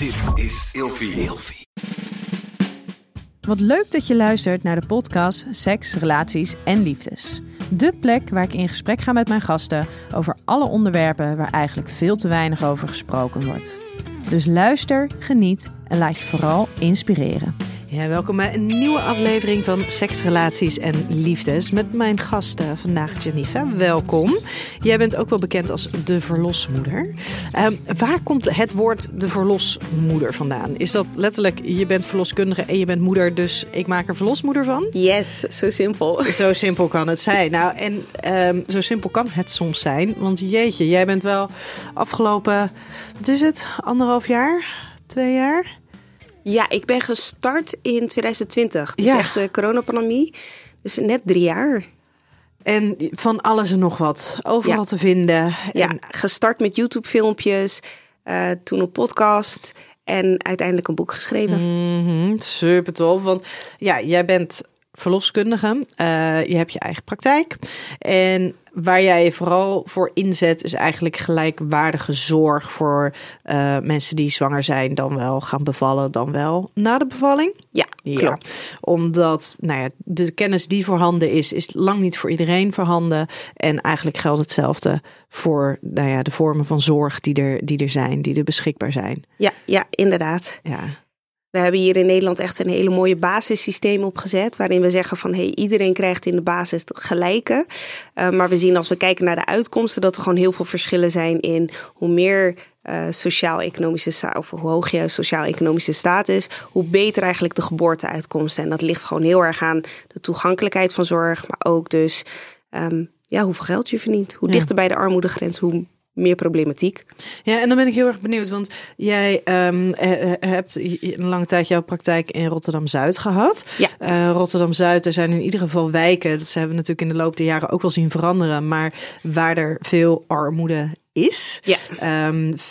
Dit is Ilfie. Wat leuk dat je luistert naar de podcast Seks, Relaties en Liefdes. De plek waar ik in gesprek ga met mijn gasten over alle onderwerpen waar eigenlijk veel te weinig over gesproken wordt. Dus luister, geniet en laat je vooral inspireren. Ja, welkom bij een nieuwe aflevering van Seks, Relaties en Liefdes met mijn gasten vandaag Jennifer. Welkom. Jij bent ook wel bekend als de verlosmoeder. Ehm, waar komt het woord de verlosmoeder vandaan? Is dat letterlijk je bent verloskundige en je bent moeder, dus ik maak er verlosmoeder van? Yes, zo simpel. Zo simpel kan het zijn. Nou, en ehm, zo simpel kan het soms zijn. Want jeetje, jij bent wel afgelopen, wat is het, anderhalf jaar, twee jaar? Ja, ik ben gestart in 2020. Dus Ja. echt de coronapandemie. Dus net drie jaar. En van alles en nog wat. Overal Ja. te vinden. Ja, gestart met YouTube-filmpjes. eh, toen een podcast. En uiteindelijk een boek geschreven. Mhm, super tof. Want ja, jij bent verloskundige. Eh, je hebt je eigen praktijk. En waar jij je vooral voor inzet, is eigenlijk gelijkwaardige zorg voor eh, mensen die zwanger zijn, dan wel gaan bevallen, dan wel na de bevalling. Ja, Ja. klopt. Omdat nou ja, de kennis die voorhanden is, is lang niet voor iedereen voorhanden. En eigenlijk geldt hetzelfde voor nou ja, de vormen van zorg die er, die er zijn, die er beschikbaar zijn. Ja, ja, inderdaad. Ja. We hebben hier in Nederland echt een hele mooie basissysteem opgezet. Waarin we zeggen van hey, iedereen krijgt in de basis het gelijke. Eh, maar we zien als we kijken naar de uitkomsten dat er gewoon heel veel verschillen zijn in hoe meer eh, sociaal-economische of hoe hoog je sociaal-economische staat is, hoe beter eigenlijk de geboorteuitkomsten. En dat ligt gewoon heel erg aan de toegankelijkheid van zorg, maar ook dus ehm, ja, hoeveel geld je verdient. Hoe Ja. dichter bij de armoedegrens, hoe meer problematiek. Ja, en dan ben ik heel erg benieuwd, want jij ehm, eh, eh, hebt een lange tijd jouw praktijk in Rotterdam-Zuid gehad. Ja. Eh, Rotterdam-Zuid, er zijn in ieder geval wijken, dat hebben we natuurlijk in de loop der jaren ook wel zien veranderen, maar waar er veel armoede is. Ja.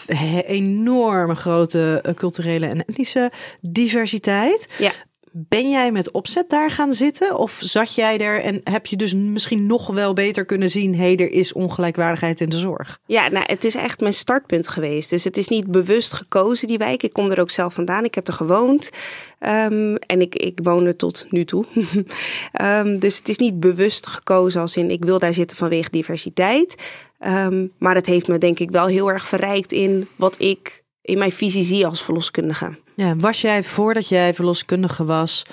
He- enorme grote culturele en etnische diversiteit. Ja. Ben jij met opzet daar gaan zitten? Of zat jij er en heb je dus misschien nog wel beter kunnen zien... hé, er is ongelijkwaardigheid in de zorg? Ja, nou, het is echt mijn startpunt geweest. Dus het is niet bewust gekozen, die wijk. Ik kom er ook zelf vandaan. Ik heb er gewoond. Ehm, en ik, ik woon er tot nu toe. Ehm, dus het is niet bewust gekozen als in ik wil daar zitten vanwege diversiteit. Ehm, maar het heeft me denk ik wel heel erg verrijkt in wat ik in mijn visie zie als verloskundige. Ja, was jij voordat jij verloskundige was,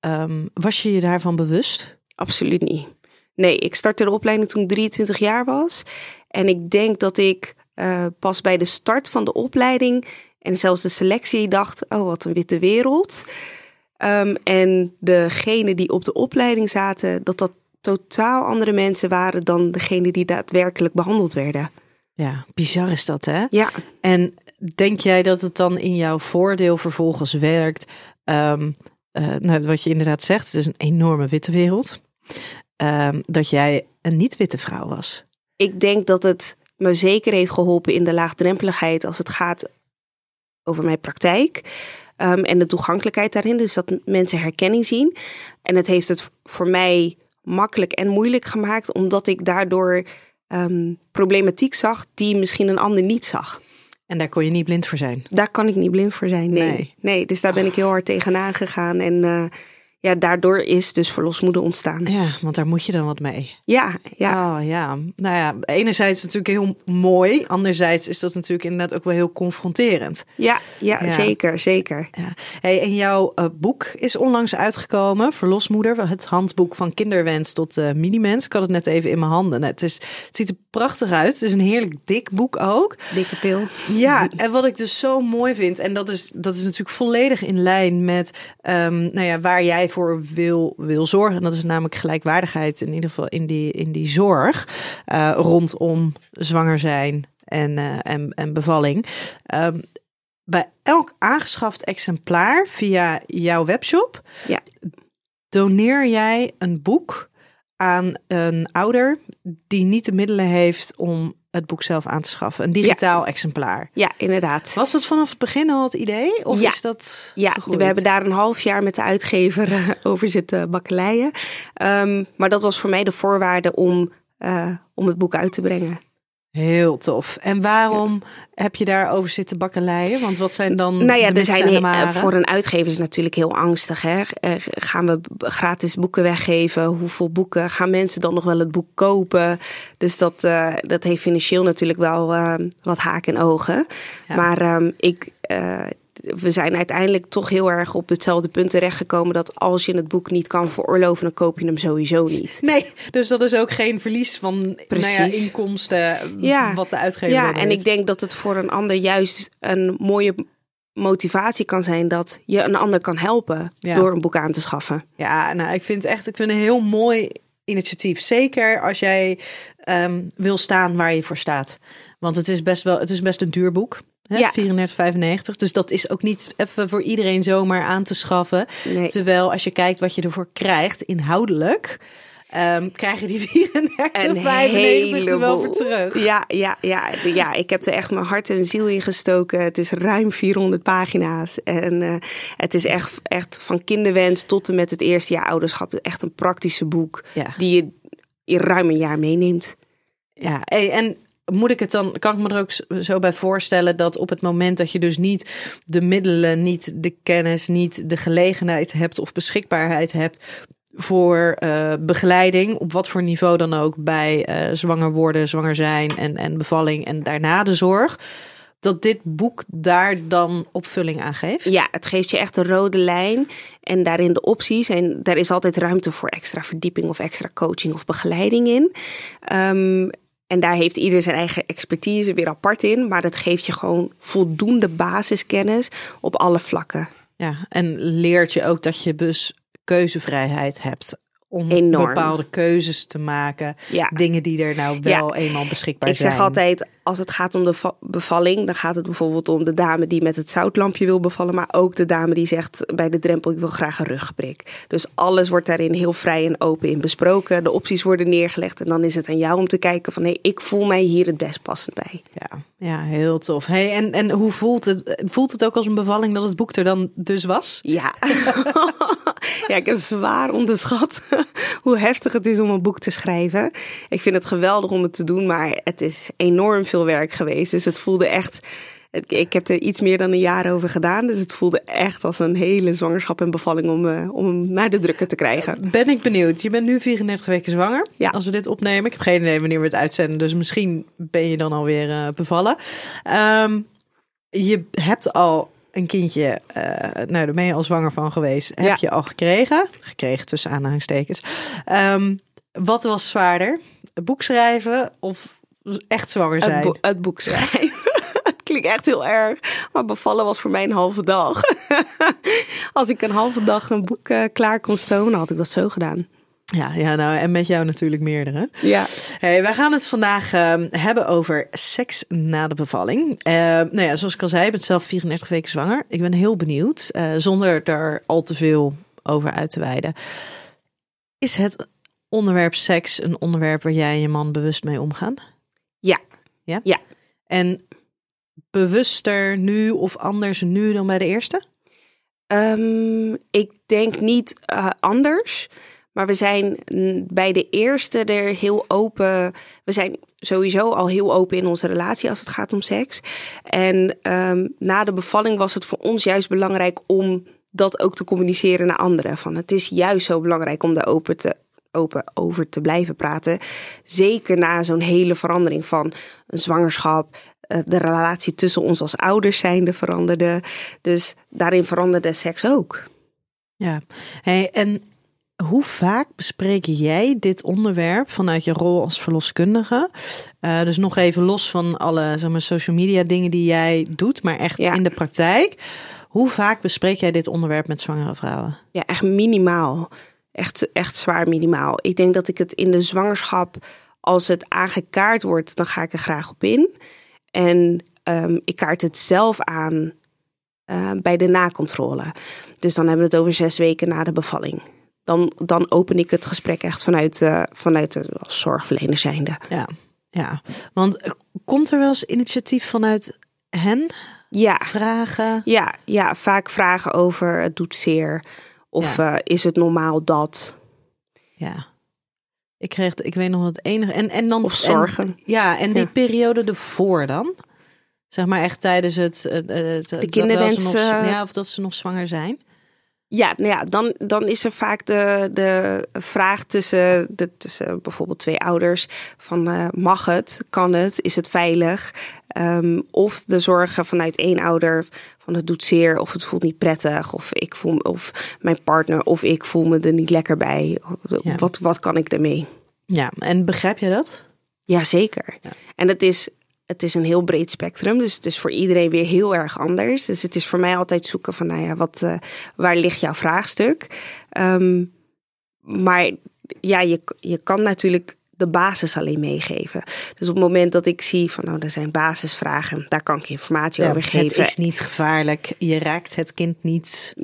ehm, was je je daarvan bewust? Absoluut niet. Nee, ik startte de opleiding toen ik 23 jaar was. En ik denk dat ik eh, pas bij de start van de opleiding en zelfs de selectie dacht: oh, wat een witte wereld. Ehm, en degenen die op de opleiding zaten, dat dat totaal andere mensen waren dan degenen die daadwerkelijk behandeld werden. Ja, bizar is dat, hè? Ja, En denk jij dat het dan in jouw voordeel vervolgens werkt? Ehm, eh, nou, wat je inderdaad zegt, het is een enorme witte wereld. Ehm, dat jij een niet-witte vrouw was. ik denk dat het me zeker heeft geholpen in de laagdrempeligheid als het gaat over mijn praktijk. Ehm, en de toegankelijkheid daarin, dus dat mensen herkenning zien. En het heeft het voor mij makkelijk en moeilijk gemaakt, omdat ik daardoor problematiek zag die misschien een ander niet zag. En daar kon je niet blind voor zijn. Daar kan ik niet blind voor zijn. Nee, Nee. nee. dus daar ben ik heel hard tegenaan gegaan. En eh, ja, daardoor is dus verlosmoeder ontstaan. Ja, want daar moet je dan wat mee. Ja, ja. Oh ja, nou ja, enerzijds is het natuurlijk heel mooi. Anderzijds is dat natuurlijk inderdaad ook wel heel confronterend. Ja, ja, Ja. zeker, zeker. Ja. Hey, en jouw eh, boek is onlangs uitgekomen, Verlosmoeder, het handboek van kinderwens tot eh minimens. Ik had het net even in mijn handen. Het, is, het ziet er prachtig uit. Het is een heerlijk dik boek ook. Dikke pil. Ja, en wat ik dus zo mooi vind, en dat is, dat is natuurlijk volledig in lijn met ehm, nou ja, waar jij voor wil, wil zorgen. En dat is namelijk gelijkwaardigheid, in ieder geval in die, in die zorg eh, rondom zwanger zijn en, eh, en, en bevalling. Ehm, bij elk aangeschaft exemplaar via jouw webshop Ja. doneer jij een boek aan een ouder die niet de middelen heeft om het boek zelf aan te schaffen. Een digitaal exemplaar. Ja, inderdaad. Was dat vanaf het begin al het idee? Of Ja. is dat Ja, gegroeid? we hebben daar een half jaar met de uitgever eh, over zitten bakkeleien. Ehm, maar dat was voor mij de voorwaarde om, eh, om het boek uit te brengen. Heel tof. En waarom heb je daarover zitten bakkeleien? Want wat zijn dan Nou ja, de er zijn voor een uitgever is natuurlijk heel angstig. Hè? Eh, Gaan we gratis boeken weggeven? Hoeveel boeken? Gaan mensen dan nog wel het boek kopen? Dus dat, eh, dat heeft financieel natuurlijk wel eh, wat haak en ogen. Ja. Maar ehm, ik, we zijn uiteindelijk toch heel erg op hetzelfde punt terechtgekomen... dat als je het boek niet kan veroorloven, dan koop je hem sowieso niet. Nee, dus dat is ook geen verlies van nou ja, inkomsten Ja. wat de uitgever Ja, en heeft. ik denk dat het voor een ander juist een mooie motivatie kan zijn... dat je een ander kan helpen Ja. door een boek aan te schaffen. Ja, nou, ik vind echt, ik vind een heel mooi initiatief. Zeker als jij ehm, wil staan waar je voor staat. Want het is best wel, het is best een duur boek. Hè? Ja. 34,95. Dus dat is ook niet even voor iedereen zomaar aan te schaffen. Nee. Terwijl als je kijkt wat je ervoor krijgt, inhoudelijk, ehm, krijg je die 34,95 er wel voor terug. Ja, ja, ja, ja, ik heb er echt mijn hart en ziel in gestoken. Het is ruim 400 pagina's. En eh, het is echt, echt van kinderwens tot en met het eerste jaar ouderschap. Echt een praktische boek Ja. die je in ruim een jaar meeneemt. Ja, en moet ik het dan, kan ik me er ook zo bij voorstellen dat op het moment dat je dus niet de middelen, niet de kennis, niet de gelegenheid hebt of beschikbaarheid hebt voor eh, begeleiding, op wat voor niveau dan ook, bij eh, zwanger worden, zwanger zijn en, en bevalling en daarna de zorg, dat dit boek daar dan opvulling aan geeft? Ja, het geeft je echt een rode lijn en daarin de opties. En daar is altijd ruimte voor extra verdieping of extra coaching of begeleiding in. Ehm, en daar heeft ieder zijn eigen expertise weer apart in. Maar het geeft je gewoon voldoende basiskennis op alle vlakken. Ja, en leert je ook dat je dus keuzevrijheid hebt om Enorm. bepaalde keuzes te maken. Ja. Dingen die er nou wel eenmaal beschikbaar Ik zijn. zeg altijd, als het gaat om de va- bevalling, dan gaat het bijvoorbeeld om de dame die met het zoutlampje wil bevallen, maar ook de dame die zegt bij de drempel, ik wil graag een ruggenprik. Dus alles wordt daarin heel vrij en open in besproken. De opties worden neergelegd en dan is het aan jou om te kijken van, hé, ik voel mij hier het best passend bij. Ja, ja, heel tof. Hey, en, en hoe voelt het? Voelt het ook als een bevalling dat het boek er dan dus was? Ja. ja, ik heb zwaar onderschat hoe heftig het is om een boek te schrijven. Ik vind het geweldig om het te doen, maar het is enorm veel werk geweest. Dus het voelde echt. Ik heb er iets meer dan een jaar over gedaan. Dus het voelde echt als een hele zwangerschap en bevalling om, eh, om hem naar de drukker te krijgen. Ben ik benieuwd. Je bent nu 34 weken zwanger. Ja. Als we dit opnemen. Ik heb geen idee wanneer we het uitzenden. Dus misschien ben je dan alweer eh bevallen. Ehm, je hebt al een kindje. eh, nou, daar ben je al zwanger van geweest. Heb Ja. je al gekregen. Gekregen tussen aanhalingstekens. Ehm, wat was zwaarder? Het boek schrijven of echt zwanger zijn? Het, bo- het boek schrijven. Het klinkt echt heel erg. Maar bevallen was voor mij een halve dag. Als ik een halve dag een boek eh, klaar kon stomen, had ik dat zo gedaan. Ja, ja, nou, en met jou natuurlijk meerdere. Ja. Hey, wij gaan het vandaag ehm, hebben over seks na de bevalling. Eh, nou ja, zoals ik al zei, ik ben zelf 34 weken zwanger. Ik ben heel benieuwd, eh, zonder er al te veel over uit te wijden. Is het onderwerp seks een onderwerp waar jij en je man bewust mee omgaan? Ja. Ja? Ja. En bewuster nu of anders nu dan bij de eerste? Ehm, ik denk niet eh, anders. Maar we zijn bij de eerste er heel open. We zijn sowieso al heel open in onze relatie als het gaat om seks. En ehm, na de bevalling was het voor ons juist belangrijk om dat ook te communiceren naar anderen. Van het is juist zo belangrijk om daar open, te, open over te blijven praten. Zeker na zo'n hele verandering van een zwangerschap. eh, De relatie tussen ons als ouders zijnde veranderde. Dus daarin veranderde seks ook. Ja. Hey, en hoe vaak bespreek jij dit onderwerp vanuit je rol als verloskundige? Eh, dus nog even los van alle zeg maar, social media dingen die jij doet, maar echt Ja. in de praktijk. Hoe vaak bespreek jij dit onderwerp met zwangere vrouwen? Ja, echt minimaal. Echt, echt zwaar minimaal. Ik denk dat ik het in de zwangerschap, als het aangekaart wordt, dan ga ik er graag op in. En ehm, ik kaart het zelf aan eh, bij de nakontrole. Dus dan hebben we het over zes weken na de bevalling. Dan, dan open ik het gesprek echt vanuit, eh, vanuit de zorgverlener zijnde. Ja, ja. Want eh, komt er wel eens initiatief vanuit hen? Ja, Vragen? ja, ja, vaak vragen over het doet zeer. Of eh, is het normaal dat? Ja. Ik kreeg, ik weet nog het enige. En, en dan. Of zorgen. En, ja, en die Ja. periode ervoor dan? Zeg maar echt tijdens het. het, het De kinderwens, nog, eh, ja, of dat ze nog zwanger zijn. Ja, nou ja, dan, dan is er vaak de, de vraag tussen, de, tussen bijvoorbeeld twee ouders: van eh, mag het, kan het, is het veilig? Ehm, of de zorgen vanuit één ouder van het doet zeer of het voelt niet prettig of ik voel of mijn partner of ik voel me er niet lekker bij. Ja. Wat, wat kan ik daarmee? Ja, en begrijp je dat? Jazeker. Ja. En het is, het is een heel breed spectrum. Dus het is voor iedereen weer heel erg anders. Dus het is voor mij altijd zoeken van, nou ja, wat, eh, waar ligt jouw vraagstuk? Ehm, maar ja, je, je kan natuurlijk de basis alleen meegeven. Dus op het moment dat ik zie van, nou, er zijn basisvragen, daar kan ik informatie over het geven. is niet gevaarlijk. Je raakt het kind niet.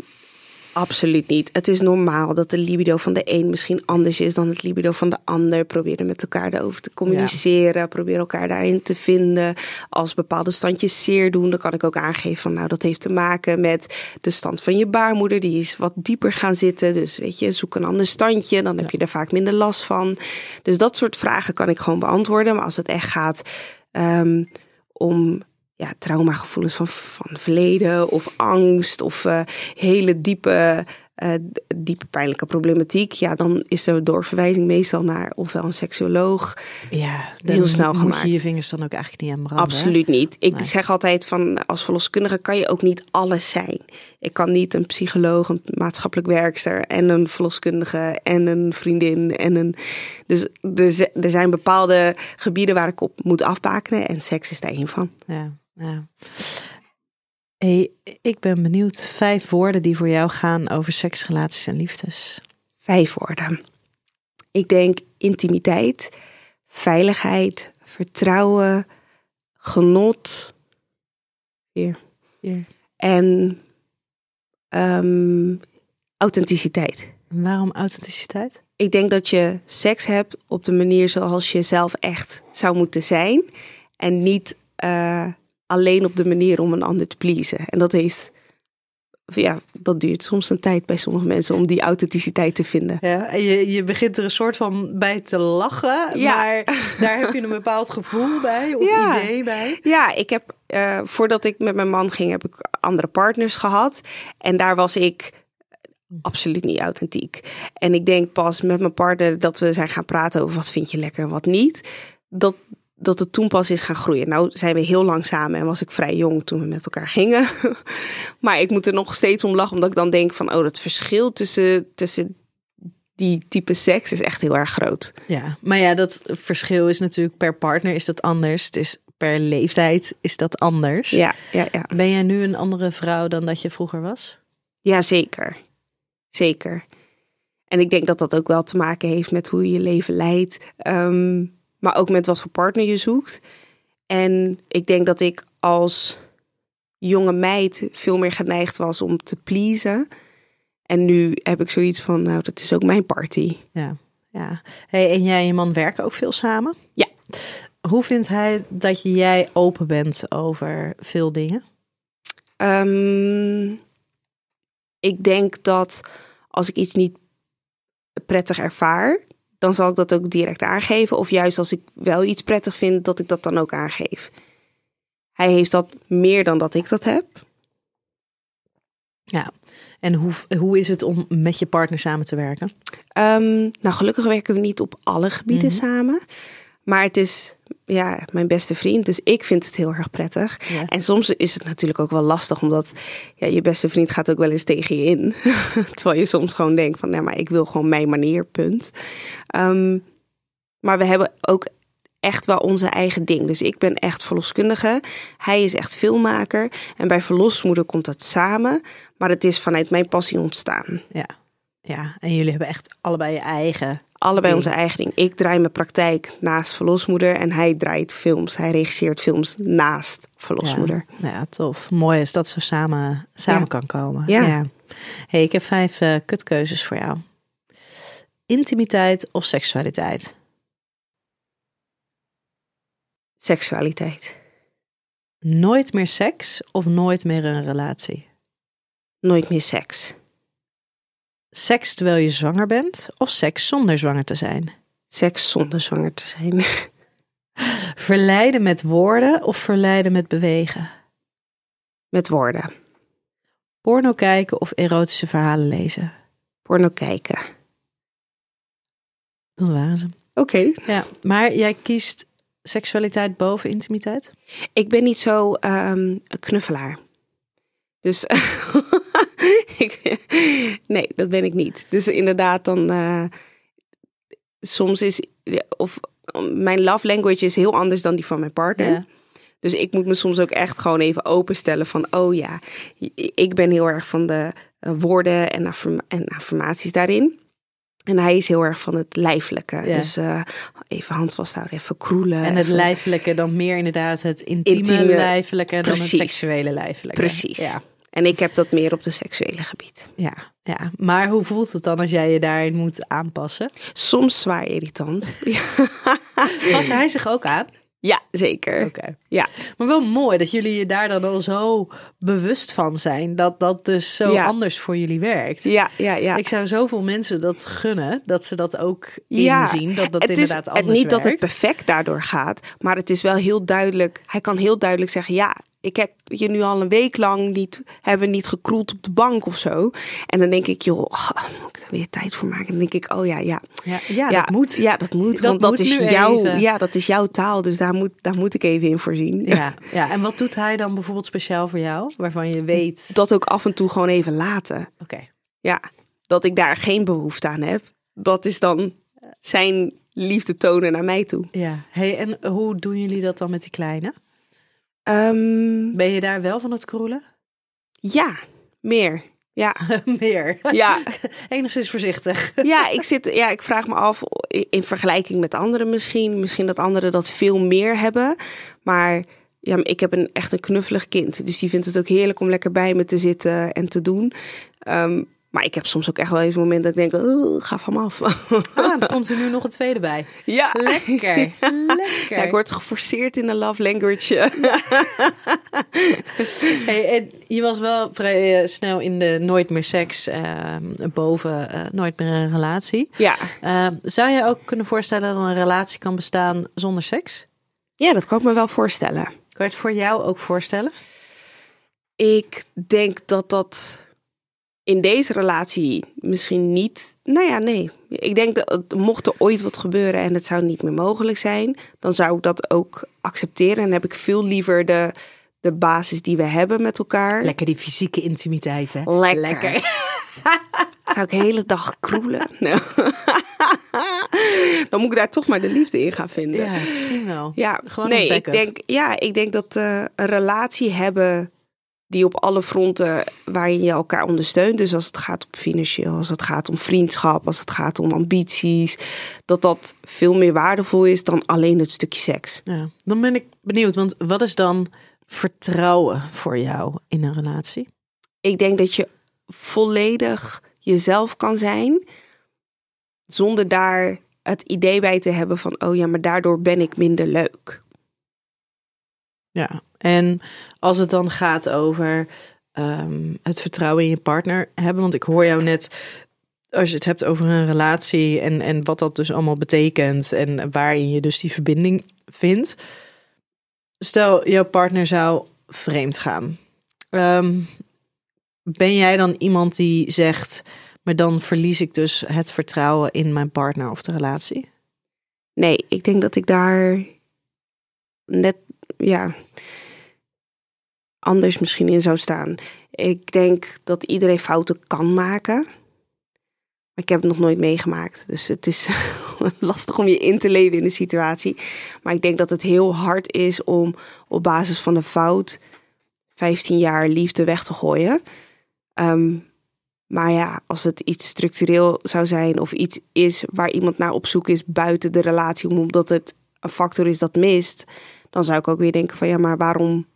Absoluut niet. Het is normaal dat de libido van de een misschien anders is dan het libido van de ander. Probeer er met elkaar over te communiceren. Probeer elkaar daarin te vinden. Als bepaalde standjes zeer doen, dan kan ik ook aangeven van nou dat heeft te maken met de stand van je baarmoeder. Die is wat dieper gaan zitten. Dus weet je, zoek een ander standje. Dan heb je er vaak minder last van. Dus dat soort vragen kan ik gewoon beantwoorden. Maar als het echt gaat ehm, om ja, traumagevoelens van, van verleden of angst of eh, hele diepe, eh, diepe pijnlijke problematiek, ja, dan is de doorverwijzing meestal naar ofwel een seksuoloog. Ja, Heel snel moet gemaakt. je je vingers dan ook eigenlijk niet aan branden. hè? Absoluut niet. Ik Nee. zeg altijd van als verloskundige kan je ook niet alles zijn. Ik kan niet een psycholoog, een maatschappelijk werkster en een verloskundige en een vriendin en een. Dus er, er zijn bepaalde gebieden waar ik op moet afbakenen en seks is daar één van. Ja, ja. Hey, ik ben benieuwd. Vijf woorden die voor jou gaan over seks, relaties en liefdes. Vijf woorden. Ik denk intimiteit, veiligheid, vertrouwen, genot. Hier. Hier. En ehm, authenticiteit. Waarom authenticiteit? Ik denk dat je seks hebt op de manier zoals je zelf echt zou moeten zijn. En niet eh, alleen op de manier om een ander te pleasen. En dat heeft. Ja, dat duurt soms een tijd bij sommige mensen om die authenticiteit te vinden. Ja, en je, je begint er een soort van bij te lachen, Ja. maar daar heb je een bepaald gevoel bij of Ja. idee bij. Ja, ik heb eh, voordat ik met mijn man ging, heb ik andere partners gehad. En daar was ik absoluut niet authentiek. En ik denk pas met mijn partner dat we zijn gaan praten over wat vind je lekker en wat niet. Dat, dat het toen pas is gaan groeien. Nou zijn we heel lang samen en was ik vrij jong toen we met elkaar gingen. maar ik moet er nog steeds om lachen, omdat ik dan denk van... oh, dat verschil tussen, tussen die type seks is echt heel erg groot. Ja, maar ja, dat verschil is natuurlijk per partner is dat anders. Het is per leeftijd is dat anders. Ja, ja, ja. Ben jij nu een andere vrouw dan dat je vroeger was? Ja, zeker. Zeker. En ik denk dat dat ook wel te maken heeft met hoe je je leven leidt. ehm, maar ook met wat voor partner je zoekt. En ik denk dat ik als jonge meid veel meer geneigd was om te pleasen. En nu heb ik zoiets van, nou, dat is ook mijn party. Ja, ja. Hey, en jij en je man werken ook veel samen? Ja. Hoe vindt hij dat jij open bent over veel dingen? Ehm, ik denk dat als ik iets niet prettig ervaar, dan zal ik dat ook direct aangeven. Of juist als ik wel iets prettig vind, dat ik dat dan ook aangeef. Hij heeft dat meer dan dat ik dat heb. Ja. En hoe, hoe is het om met je partner samen te werken? Ehm, nou, gelukkig werken we niet op alle gebieden Mhm. samen. Maar het is ja, mijn beste vriend, dus ik vind het heel erg prettig. Ja. En soms is het natuurlijk ook wel lastig, omdat ja, je beste vriend gaat ook wel eens tegen je in. Terwijl je soms gewoon denkt van, ja, maar ik wil gewoon mijn manier, punt. Ehm, maar we hebben ook echt wel onze eigen ding. Dus ik ben echt verloskundige. Hij is echt filmmaker. En bij verlosmoeder komt dat samen. Maar het is vanuit mijn passie ontstaan. Ja. Ja, en jullie hebben echt allebei je eigen. Allebei onze eigen ding. Ik draai mijn praktijk naast verlosmoeder. En hij draait films. Hij regisseert films naast verlosmoeder. Ja, nou ja, tof. Mooi is dat zo samen, samen Ja. kan komen. Ja. Hey, ik heb vijf eh, kutkeuzes voor jou. Intimiteit of seksualiteit? Seksualiteit. Nooit meer seks of nooit meer een relatie? Nooit meer seks. Seks terwijl je zwanger bent of seks zonder zwanger te zijn? Seks zonder zwanger te zijn. Verleiden met woorden of verleiden met bewegen? Met woorden. Porno kijken of erotische verhalen lezen? Porno kijken. Dat waren ze. Oké. Ja, maar jij kiest seksualiteit boven intimiteit? Ik ben niet zo ehm, een knuffelaar. Dus ik, nee, dat ben ik niet. Dus inderdaad, dan eh, soms is of mijn love language is heel anders dan die van mijn partner. Ja. Dus ik moet me soms ook echt gewoon even openstellen van, oh ja, ik ben heel erg van de eh, woorden en, affirma en affirmaties daarin. En hij is heel erg van het lijfelijke. Ja. Dus eh, even hand vasthouden, even kroelen. En het even- lijfelijke dan meer inderdaad het intieme, Intieme, lijfelijke dan het seksuele lijfelijke. Precies. Ja, En ik heb dat meer op de seksuele gebied. ja, ja. Maar hoe voelt het dan als jij je daarin moet aanpassen? Soms zwaar irritant. Past hij zich ook aan? ja, zeker. Oké. Ja. Maar wel mooi dat jullie je daar dan al zo bewust van zijn. Dat dat dus zo Ja. anders voor jullie werkt. Ja, ja, ja. Ik zou zoveel mensen dat gunnen, dat ze dat ook Ja, inzien, dat dat het is inderdaad het, anders niet dat het perfect daardoor gaat, maar het is wel heel duidelijk. Hij kan heel duidelijk zeggen: ja, ik heb je nu al een week lang niet hebben niet gekroeld op de bank of zo. En dan denk ik, joh, oh, moet ik er weer tijd voor maken? Dan denk ik, oh ja, ja, Ja, ja, dat moet. Ja, dat moet, Dat want dat is jouw, even. ja, dat is jouw taal, dus daar moet, daar moet ik even in voorzien. Ja, ja, en wat doet hij dan bijvoorbeeld speciaal voor jou, waarvan je weet... Dat ook af en toe gewoon even laten. Oké, Ja, dat ik daar geen behoefte aan heb. Dat is dan zijn liefde tonen naar mij toe. ja. Hey, en hoe doen jullie dat dan met die kleine? Ehm, Ben je daar wel van het kroelen? ja, meer. Ja, Meer. ja. Enigszins voorzichtig. Ja, ik, zit, ja, ik vraag me af, in vergelijking met anderen misschien, misschien dat anderen dat veel meer hebben. Maar ja, ik heb een echt een knuffelig kind. Dus die vindt het ook heerlijk om lekker bij me te zitten en te doen. Ehm, maar ik heb soms ook echt wel eens een moment dat ik denk, "Oh, ga van me af. Ah, er komt er nu nog een tweede bij. ja. Lekker, lekker. Ja, ik word geforceerd in de love language. Hey, en je was wel vrij eh, snel in de nooit meer seks, eh, boven eh, nooit meer een relatie. ja. Eh, zou je ook kunnen voorstellen dat een relatie kan bestaan zonder seks? ja, dat kan ik me wel voorstellen. Kan je het voor jou ook voorstellen? Ik denk dat dat in deze relatie misschien niet. Nou ja, nee. Ik denk dat het- mocht er ooit wat gebeuren en het zou niet meer mogelijk zijn, dan zou ik dat ook accepteren. En heb ik veel liever de, de basis die we hebben met elkaar. Lekker die fysieke intimiteit, hè? Lekker. Zou ik de hele dag kroelen? Nou. dan moet ik daar toch maar de liefde in gaan vinden. Ja, misschien wel. Ja, Gewoon nee, ik denk, ja, ik denk dat eh, een relatie hebben die op alle fronten waarin je elkaar ondersteunt. Dus als het gaat om financieel, als het gaat om vriendschap, als het gaat om ambities, dat dat veel meer waardevol is dan alleen het stukje seks. Ja. Dan ben ik benieuwd, want wat is dan vertrouwen voor jou in een relatie? Ik denk dat je volledig jezelf kan zijn zonder daar het idee bij te hebben van, oh ja, maar daardoor ben ik minder leuk. Ja, en als het dan gaat over ehm, het vertrouwen in je partner hebben, want ik hoor jou net, als je het hebt over een relatie en, en wat dat dus allemaal betekent en waarin je dus die verbinding vindt. Stel, jouw partner zou vreemd gaan. Ehm, ben jij dan iemand die zegt, maar dan verlies ik dus het vertrouwen in mijn partner of de relatie? Nee, ik denk dat ik daar net, ja, anders misschien in zou staan. Ik denk dat iedereen fouten kan maken. Maar ik heb het nog nooit meegemaakt. Dus het is lastig om je in te leven in de situatie. Maar ik denk dat het heel hard is om op basis van een fout 15 jaar liefde weg te gooien. Ehm, maar ja, als het iets structureel zou zijn of iets is waar iemand naar op zoek is buiten de relatie, omdat het een factor is dat mist, dan zou ik ook weer denken van ja, maar waarom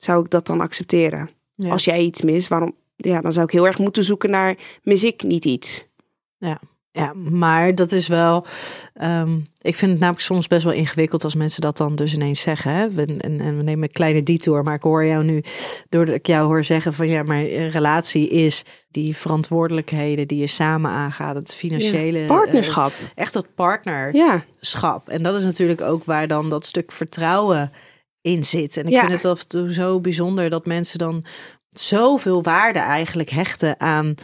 zou ik dat dan accepteren? Ja. Als jij iets mist, waarom? Ja, dan zou ik heel erg moeten zoeken naar mis ik niet iets? Ja, maar dat is wel. ehm, ik vind het namelijk soms best wel ingewikkeld als mensen dat dan dus ineens zeggen. Hè? We- En, en we nemen een kleine detour, maar ik hoor jou nu, doordat ik jou hoor zeggen van ja, maar een relatie is die verantwoordelijkheden die je samen aangaat, het financiële Ja, partnerschap. eh, echt dat partner. Ja, schap. En dat is natuurlijk ook waar dan dat stuk vertrouwen in zit. En ik Ja. vind het af en toe zo bijzonder dat mensen dan zoveel waarde eigenlijk hechten aan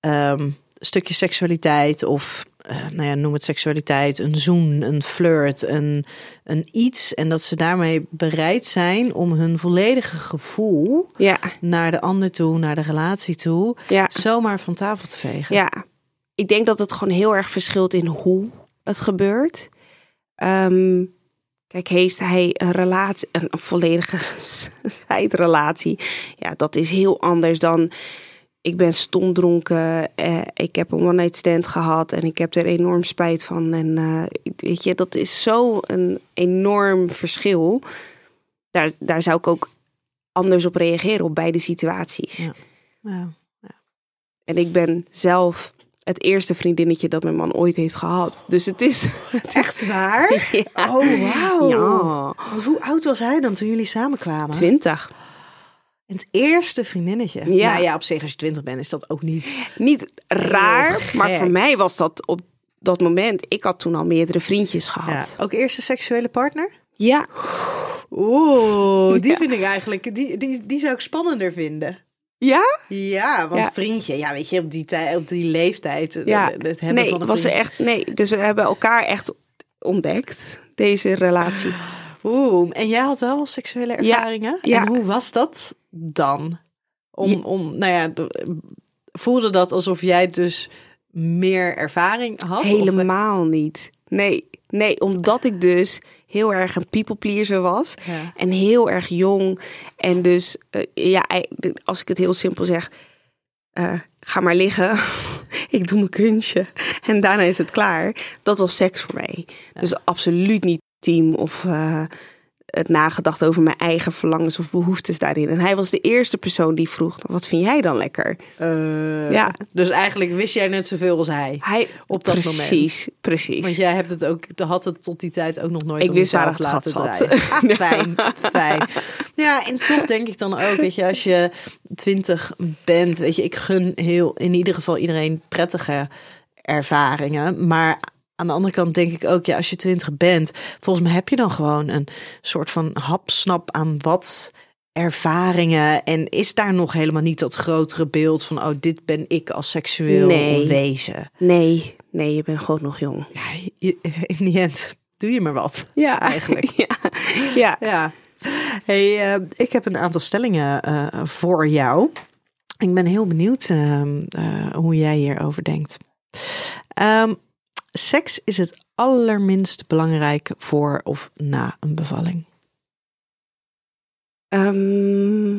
een stukje seksualiteit of eh, nou ja, noem het seksualiteit, een zoen, een flirt, een, een iets. En dat ze daarmee bereid zijn om hun volledige gevoel ja, naar de ander toe, naar de relatie toe, ja. zomaar van tafel te vegen. Ja, ik denk dat het gewoon heel erg verschilt in hoe het gebeurt. Ehm, kijk, heeft hij een relatie, een volledige zijrelatie? Ja, dat is heel anders dan. Ik ben stomdronken, eh, ik heb een one-night stand gehad en ik heb er enorm spijt van. En eh, weet je, dat is zo een enorm verschil. Daar, daar zou ik ook anders op reageren op beide situaties. Ja. Ja. En ik ben zelf het eerste vriendinnetje dat mijn man ooit heeft gehad. Dus het is... Echt waar? Ja. Oh, wauw. Ja, Want hoe oud was hij dan toen jullie samenkwamen? twintig. Het eerste vriendinnetje. Ja. Nou ja, op zich als je twintig bent is dat ook niet. Niet raar, maar voor mij was dat op dat moment... Ik had toen al meerdere vriendjes gehad. Ook eerste seksuele partner? Ja, Oeh, die Ja. vind ik eigenlijk, die, die, die zou ik spannender vinden. Ja? Ja, want Ja. vriendje, ja, weet je, op die, tijd, op die leeftijd, eh, ja. het hebben nee, van een was vriendje. echt... Nee, dus we hebben elkaar echt ontdekt, deze relatie. Oeh, en jij had wel seksuele ervaringen? ja. En hoe was dat dan? Om, om nou ja, de- voelde dat alsof jij dus meer ervaring had? Of- Helemaal niet. Nee, nee, omdat ik dus heel erg een people pleaser was. Ja. En heel erg jong. En dus, eh, ja, als ik het heel simpel zeg, eh, ga maar liggen. ik doe mijn kunstje. En daarna is het klaar. Dat was seks voor mij. Dus absoluut niet team of eh, het nagedacht over mijn eigen verlangens of behoeftes daarin. En hij was de eerste persoon die vroeg, wat vind jij dan lekker? Eh, Ja. Dus eigenlijk wist jij net zoveel als hij. Hij, Op dat precies, precies. Want jij hebt het ook, had het tot die tijd ook nog nooit Ik wist waar het gat laten zat. draaien. Ah, fijn, fijn. Ja, en toch denk ik dan ook, weet je, als je twintig bent, weet je, ik gun heel, in ieder geval iedereen prettige ervaringen. Maar aan de andere kant denk ik ook, ja, als je twintig bent, volgens mij heb je dan gewoon een soort van hapsnap aan wat ervaringen en is daar nog helemaal niet dat grotere beeld van oh dit ben ik als seksueel Nee. wezen Nee, nee, je bent gewoon nog jong. ja, in die end doe je maar wat. Ja, Eigenlijk. ja, ja. Ja. Hey, eh, ik heb een aantal stellingen eh, voor jou. Ik ben heel benieuwd ehm, eh, hoe jij hierover denkt. Ehm, seks is het allerminst belangrijk voor of na een bevalling. Ehm,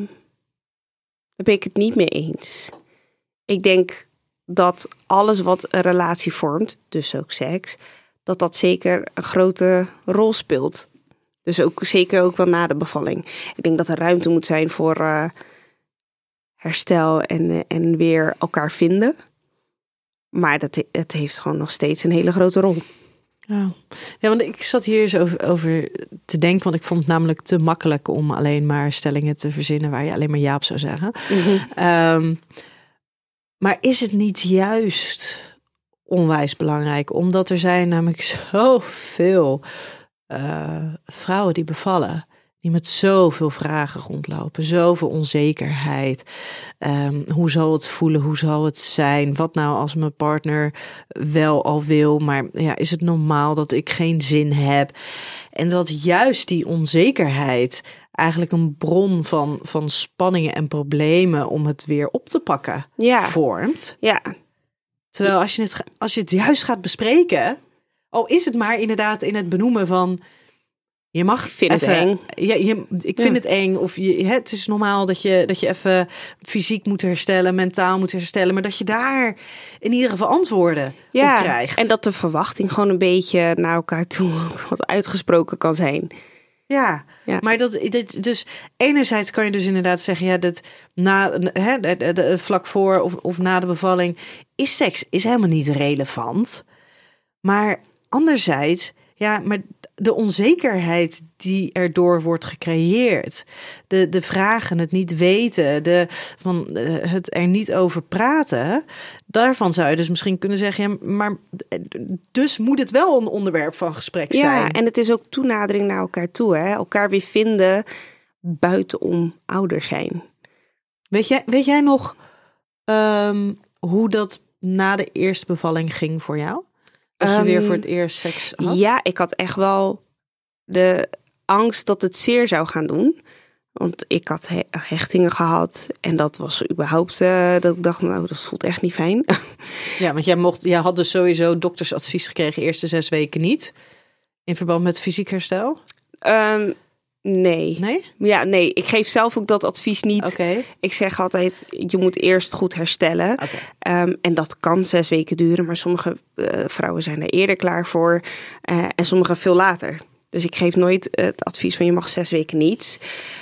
daar ben ik het niet mee eens. Ik denk dat alles wat een relatie vormt, dus ook seks, dat dat zeker een grote rol speelt. Dus ook zeker ook wel na de bevalling. Ik denk dat er ruimte moet zijn voor eh, herstel en, eh, en weer elkaar vinden. Maar dat, he- het heeft gewoon nog steeds een hele grote rol. Ja. ja, want ik zat hier eens over, over te denken, want ik vond het namelijk te makkelijk om alleen maar stellingen te verzinnen waar je alleen maar ja op zou zeggen. Ehm, maar is het niet juist onwijs belangrijk? Omdat er zijn namelijk zoveel eh vrouwen die bevallen. Met zoveel vragen rondlopen. Zoveel onzekerheid. Ehm, hoe zal het voelen? Hoe zal het zijn? Wat nou als mijn partner wel al wil? Maar ja, is het normaal dat ik geen zin heb? En dat juist die onzekerheid eigenlijk een bron van, van spanningen en problemen om het weer op te pakken Ja, vormt. ja, Terwijl als je, het, als je het juist gaat bespreken, al is het maar inderdaad in het benoemen van. Je mag Ik vind het eng. Ja, je, ik vind Ja. het eng. Of je, het is normaal dat je, dat je even fysiek moet herstellen, mentaal moet herstellen. Maar dat je daar in ieder geval antwoorden ja. op krijgt. En dat de verwachting gewoon een beetje naar elkaar toe wat uitgesproken kan zijn. Ja, Ja. maar dat, dus enerzijds kan je dus inderdaad zeggen, ja, dat na, hè, de- vlak voor of, of na de bevalling is seks is helemaal niet relevant. Maar anderzijds, ja, maar de onzekerheid die erdoor wordt gecreëerd, de, de vragen, het niet weten, de, van, eh, het er niet over praten, daarvan zou je dus misschien kunnen zeggen, ja, maar eh, dus moet het wel een onderwerp van gesprek zijn. Ja, en het is ook toenadering naar elkaar toe. Hè? Elkaar weer vinden buitenom ouder zijn. Weet jij, weet jij nog ehm, hoe dat na de eerste bevalling ging voor jou? Als je weer Ehm, voor het eerst seks had? Ja, ik had echt wel de angst dat het zeer zou gaan doen. Want ik had he- hechtingen gehad en dat was überhaupt eh, dat ik dacht, nou, dat voelt echt niet fijn. Ja, want jij, mocht, jij had dus sowieso doktersadvies gekregen, eerste zes weken niet. In verband met fysiek herstel? Ehm, nee. Nee? Ja, nee, ik geef zelf ook dat advies niet. Ik zeg altijd, je moet eerst goed herstellen. Ehm, en dat kan zes weken duren, maar sommige eh, vrouwen zijn er eerder klaar voor eh, en sommige veel later. Dus ik geef nooit het advies van je mag zes weken niets.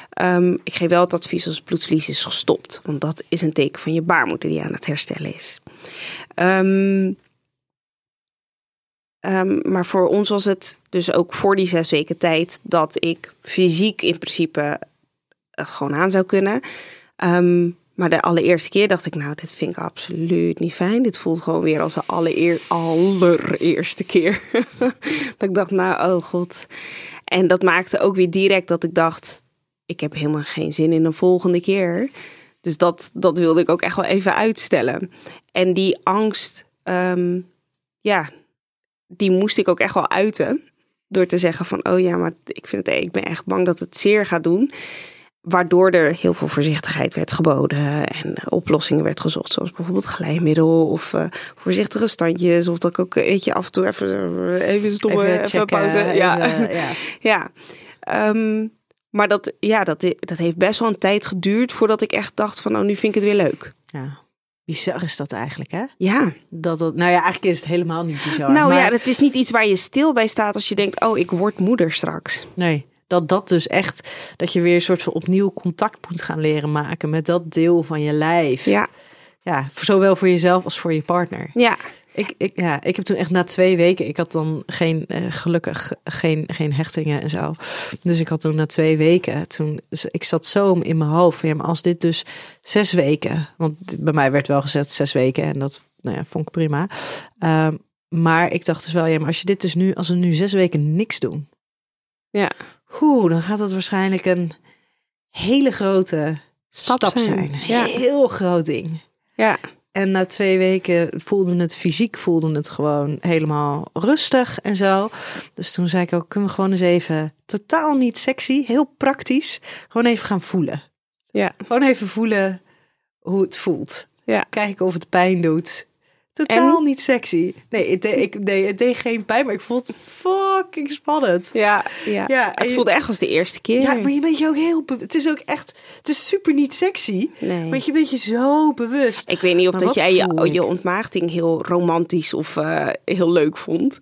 Ehm, ik geef wel het advies als het bloedverlies is gestopt, want dat is een teken van je baarmoeder die aan het herstellen is. Ehm, maar voor ons was het dus ook voor die zes weken tijd dat ik fysiek in principe het gewoon aan zou kunnen. Ehm, maar de allereerste keer dacht ik, nou, dit vind ik absoluut niet fijn. Dit voelt gewoon weer als de allereer, allereerste keer. dat ik dacht, nou, oh god. En dat maakte ook weer direct dat ik dacht, ik heb helemaal geen zin in een volgende keer. Dus dat, dat wilde ik ook echt wel even uitstellen. En die angst, ehm, ja, die moest ik ook echt wel uiten. Door te zeggen van, oh ja, maar ik, vind het, ik ben echt bang dat het zeer gaat doen. Waardoor er heel veel voorzichtigheid werd geboden en oplossingen werd gezocht. Zoals bijvoorbeeld glijmiddel of eh, voorzichtige standjes. Of dat ik ook, weet je, af en toe even, even stoppen, even, checken, pauze. ja. even, ja. Ja, Ehm, maar dat, ja, dat, dat heeft best wel een tijd geduurd voordat ik echt dacht van, oh, nu vind ik het weer leuk. ja. Bizar is dat eigenlijk, hè? Ja, Dat, dat, nou ja, eigenlijk is het helemaal niet bizar. nou maar, ja, het is niet iets waar je stil bij staat als je denkt, oh, ik word moeder straks. Nee, dat dat dus echt, dat je weer een soort van opnieuw contact moet gaan leren maken met dat deel van je lijf. Ja, Ja, zowel voor jezelf als voor je partner. ja, Ik, ik, ja, ik heb toen echt na twee weken, ik had dan geen, eh, gelukkig geen, geen hechtingen en zo. Dus ik had toen na twee weken, toen, dus ik zat zo in mijn hoofd van ja, maar als dit dus zes weken, want bij mij werd wel gezet zes weken en dat nou ja, vond ik prima. Ehm, maar ik dacht dus wel, ja, maar als je dit dus nu, als we nu zes weken niks doen, ja. Oeh, dan gaat dat waarschijnlijk een hele grote stap, Stap zijn. zijn, ja. heel groot ding. Ja, En na twee weken voelde het fysiek voelde het gewoon helemaal rustig en zo. Dus toen zei ik ook, kunnen we gewoon eens even totaal niet sexy, heel praktisch, gewoon even gaan voelen. ja, Gewoon even voelen hoe het voelt. ja. Kijken of het pijn doet. Totaal niet sexy. Nee het, deed, ik, nee, het deed geen pijn, maar ik vond het fucking spannend. Ja, ja. Ja, het je- voelde echt als de eerste keer. Ja, maar je bent je ook heel... Het is ook echt... Het is super niet sexy. Nee. Want je bent je zo bewust. Ik weet niet of Maar dat jij je, je ontmaagding heel romantisch of eh, heel leuk vond.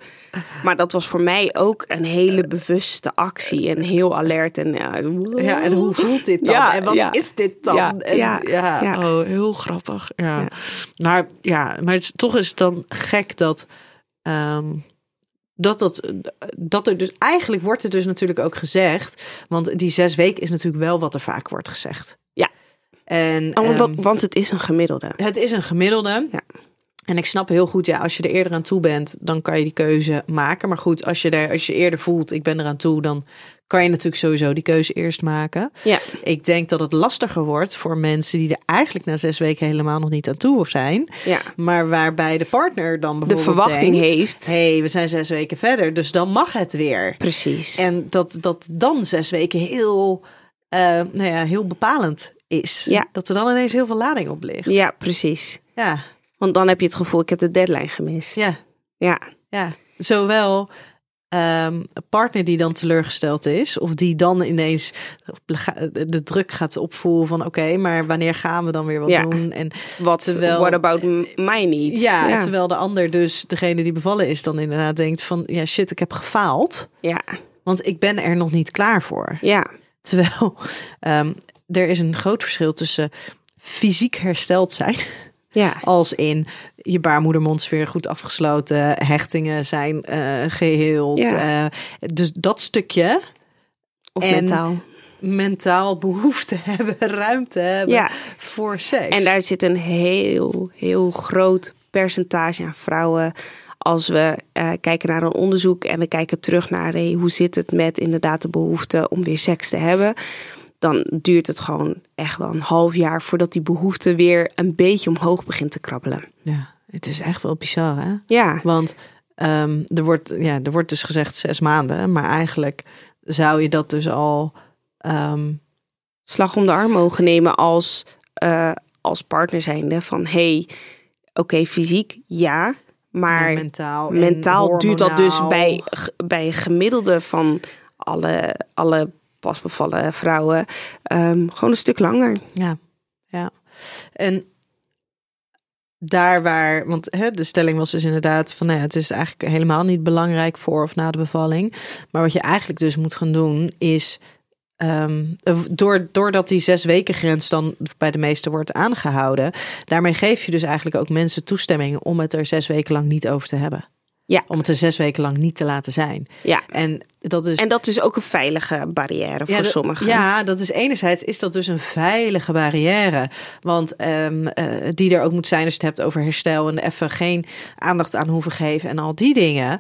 Maar dat was voor mij ook een hele bewuste actie en heel alert. En, ja, Ja, en hoe voelt dit dan? Ja, en wat ja. is dit dan? Ja, en, ja, ja. Oh, heel grappig. Ja. Ja. Maar ja, maar het toch is het dan gek dat... ehm, dat, dat, dat er dus eigenlijk wordt er dus natuurlijk ook gezegd, want die zes weken is natuurlijk wel wat er vaak wordt gezegd. Ja. En Oh, want, ehm, want het is een gemiddelde. Het is een gemiddelde. Ja. En ik snap heel goed, ja, als je er eerder aan toe bent, dan kan je die keuze maken. Maar goed, als je, er, als je eerder voelt, ik ben eraan toe, dan kan je natuurlijk sowieso die keuze eerst maken. Ja, Ik denk dat het lastiger wordt voor mensen die er eigenlijk na zes weken helemaal nog niet aan toe zijn. ja. Maar waarbij de partner dan De bijvoorbeeld verwachting denkt, heeft. hey, we zijn zes weken verder, dus dan mag het weer. Precies. En dat, dat dan zes weken heel, eh, nou ja, heel bepalend is. Ja. Dat er dan ineens heel veel lading op ligt. Ja, precies. Ja, Want dan heb je het gevoel, ik heb de deadline gemist. ja, Ja, ja. Zowel ehm, een partner die dan teleurgesteld is, of die dan ineens de druk gaat opvoeren van oké, maar wanneer gaan we dan weer wat Ja. doen? En wat Terwijl- what about m- my needs? ja, ja. terwijl de ander dus, degene die bevallen is, dan inderdaad denkt van ja shit, ik heb gefaald. ja. Want ik ben er nog niet klaar voor. Ja, Terwijl ehm, er is een groot verschil tussen fysiek hersteld zijn. Ja, Als in je baarmoedermondsfeer goed afgesloten, hechtingen zijn eh geheeld. Ja. eh, dus dat stukje of En- mentaal. mentaal behoefte hebben, ruimte hebben Ja. voor seks. En daar zit een heel, heel groot percentage aan vrouwen. Als we eh, kijken naar een onderzoek en we kijken terug naar hey, hoe zit het met inderdaad de behoefte om weer seks te hebben. Dan duurt het gewoon echt wel een half jaar voordat die behoefte weer een beetje omhoog begint te krabbelen. Ja, het is echt wel bizar, hè? Ja, Want ehm, er, wordt, ja, er wordt dus gezegd zes maanden, maar eigenlijk zou je dat dus al. ehm, slag om de arm mogen nemen als, eh, als partner zijnde. Van hey, oké, fysiek ja, maar mentaal. en mentaal duurt dat dus bij, bij gemiddelde van alle, alle pasbevallen vrouwen ehm, gewoon een stuk langer. Ja, ja. En daar waar, want hè, de stelling was dus inderdaad van, nou ja, het is eigenlijk helemaal niet belangrijk voor of na de bevalling. Maar wat je eigenlijk dus moet gaan doen is, ehm, door, doordat die zes weken grens dan bij de meesten wordt aangehouden, daarmee geef je dus eigenlijk ook mensen toestemming om het er zes weken lang niet over te hebben. Ja. Om het er zes weken lang niet te laten zijn. Ja. En dat is En dat is ook een veilige barrière voor ja, sommigen. Ja, dat is enerzijds is dat dus een veilige barrière. Want ehm, eh, die er ook moet zijn als je het hebt over herstel en even geen aandacht aan hoeven geven en al die dingen.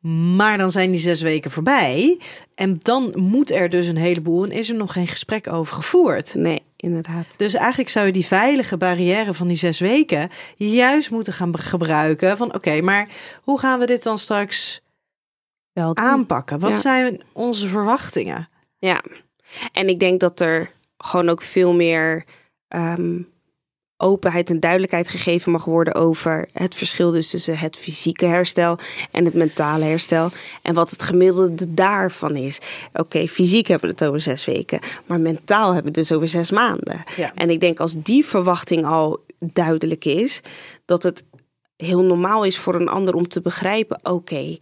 Maar dan zijn die zes weken voorbij. En dan moet er dus een heleboel en is er nog geen gesprek over gevoerd. Nee, inderdaad. Dus eigenlijk zou je die veilige barrière van die zes weken juist moeten gaan gebruiken. Van oké, maar hoe gaan we dit dan straks Wel aanpakken? Wat Ja. zijn onze verwachtingen? Ja, en ik denk dat er gewoon ook veel meer ehm, openheid en duidelijkheid gegeven mag worden over het verschil dus tussen het fysieke herstel en het mentale herstel. En wat het gemiddelde daarvan is. Oké, fysiek hebben we het over zes weken, maar mentaal hebben we het dus over zes maanden. Ja. En ik denk als die verwachting al duidelijk is, dat het heel normaal is voor een ander om te begrijpen, oké,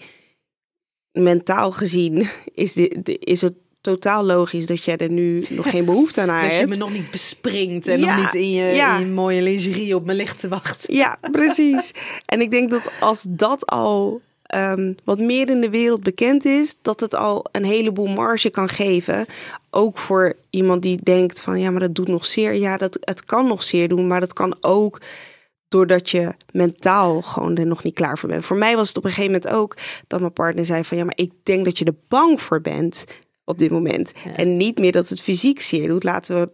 mentaal gezien is, dit, is het totaal logisch dat jij er nu nog geen behoefte aan Dat je hebt. me nog niet bespringt en Ja, nog niet in je, ja. in je mooie lingerie op me ligt te wachten. Ja, precies. en ik denk dat als dat al ehm, wat meer in de wereld bekend is, dat het al een heleboel marge kan geven. Ook voor iemand die denkt van ja, maar dat doet nog zeer. Ja, dat, het kan nog zeer doen, maar dat kan ook doordat je mentaal gewoon er nog niet klaar voor bent. Voor mij was het op een gegeven moment ook dat mijn partner zei van ja, maar ik denk dat je er bang voor bent op dit moment. En niet meer dat het fysiek zeer doet. Laten we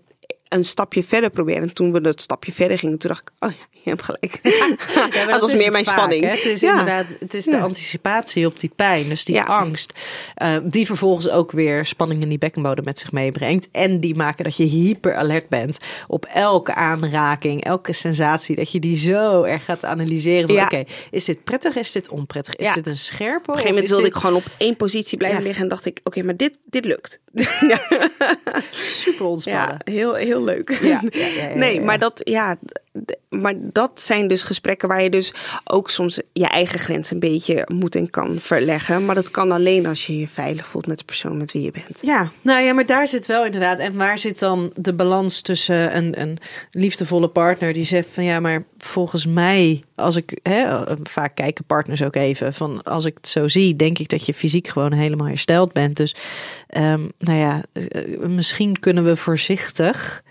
een stapje verder proberen. En toen we dat stapje verder gingen, toen dacht ik, oh ja, je hebt gelijk. Ja, dat was meer mijn vaak, spanning. hè. Het is Ja. inderdaad, het is de Ja. anticipatie op die pijn, dus die angst, eh, die vervolgens ook weer spanning in die bekkenbodem met zich meebrengt. En die maken dat je hyper alert bent op elke aanraking, elke sensatie, dat je die zo erg gaat analyseren. Oké, is dit prettig? Is dit onprettig? Is Ja. dit een scherpe? Op een gegeven moment wilde ik gewoon op één positie blijven liggen. En dacht ik, oké, maar dit, dit lukt. super ontspannen. Ja, heel, heel leuk. Ja, ja, ja, nee, maar dat, ja, maar dat zijn dus gesprekken waar je dus ook soms je eigen grens een beetje moet en kan verleggen. Maar dat kan alleen als je je veilig voelt met de persoon met wie je bent. Ja, nou ja, maar daar zit wel inderdaad. En waar zit dan de balans tussen een, een liefdevolle partner die zegt van ja, maar volgens mij, als ik hè, vaak kijken partners ook even van als ik het zo zie, denk ik dat je fysiek gewoon helemaal hersteld bent. Dus ehm, nou ja, eh, misschien kunnen we voorzichtig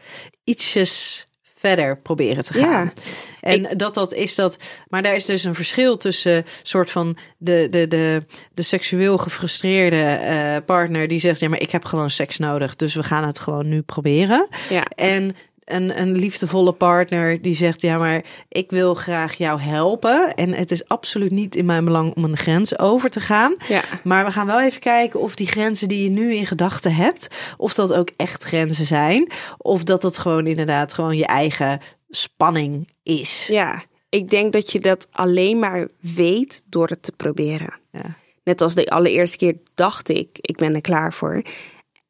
ietsjes verder proberen te gaan. Ja. En dat dat is dat, maar daar is dus een verschil tussen soort van de, de, de, de seksueel gefrustreerde eh, partner die zegt: Ja, maar ik heb gewoon seks nodig, dus we gaan het gewoon nu proberen. Ja. En een, een liefdevolle partner die zegt: Ja, maar ik wil graag jou helpen. En het is absoluut niet in mijn belang om een grens over te gaan. Ja. Maar we gaan wel even kijken of die grenzen die je nu in gedachten hebt, of dat ook echt grenzen zijn. Of dat het gewoon inderdaad gewoon je eigen spanning is. Ja, ik denk dat je dat alleen maar weet door het te proberen. Ja. Net als de allereerste keer dacht ik, ik ben er klaar voor.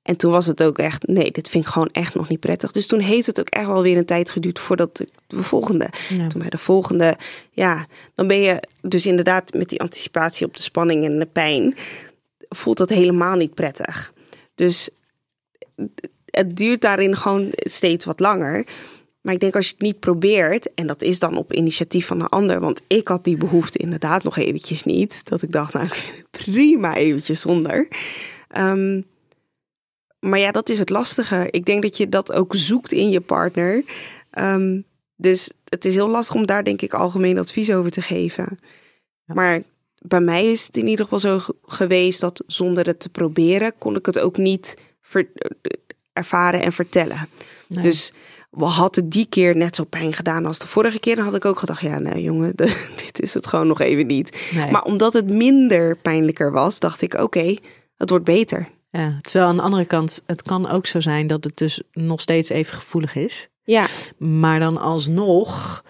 En toen was het ook echt, nee, dit vind ik gewoon echt nog niet prettig. Dus toen heeft het ook echt wel weer een tijd geduurd voordat de, de volgende. Ja. Toen bij de volgende, ja, dan ben je dus inderdaad met die anticipatie op de spanning en de pijn. voelt dat helemaal niet prettig. Dus het duurt daarin gewoon steeds wat langer. Maar ik denk als je het niet probeert, en dat is dan op initiatief van een ander, want ik had die behoefte inderdaad nog eventjes niet. Dat ik dacht, nou, ik vind het prima eventjes zonder. Ehm, maar ja, dat is het lastige. Ik denk dat je dat ook zoekt in je partner. Ehm, dus het is heel lastig om daar denk ik algemeen advies over te geven. Maar bij mij is het in ieder geval zo geweest dat zonder het te proberen kon ik het ook niet ervaren en vertellen. Dus we hadden die keer net zo pijn gedaan als de vorige keer. Dan had ik ook gedacht, ja, nou jongen, dit is het gewoon nog even niet. Maar omdat het minder pijnlijker was, dacht ik, oké, het wordt beter. Ja, terwijl aan de andere kant, het kan ook zo zijn dat het dus nog steeds even gevoelig is. Ja. Maar dan alsnog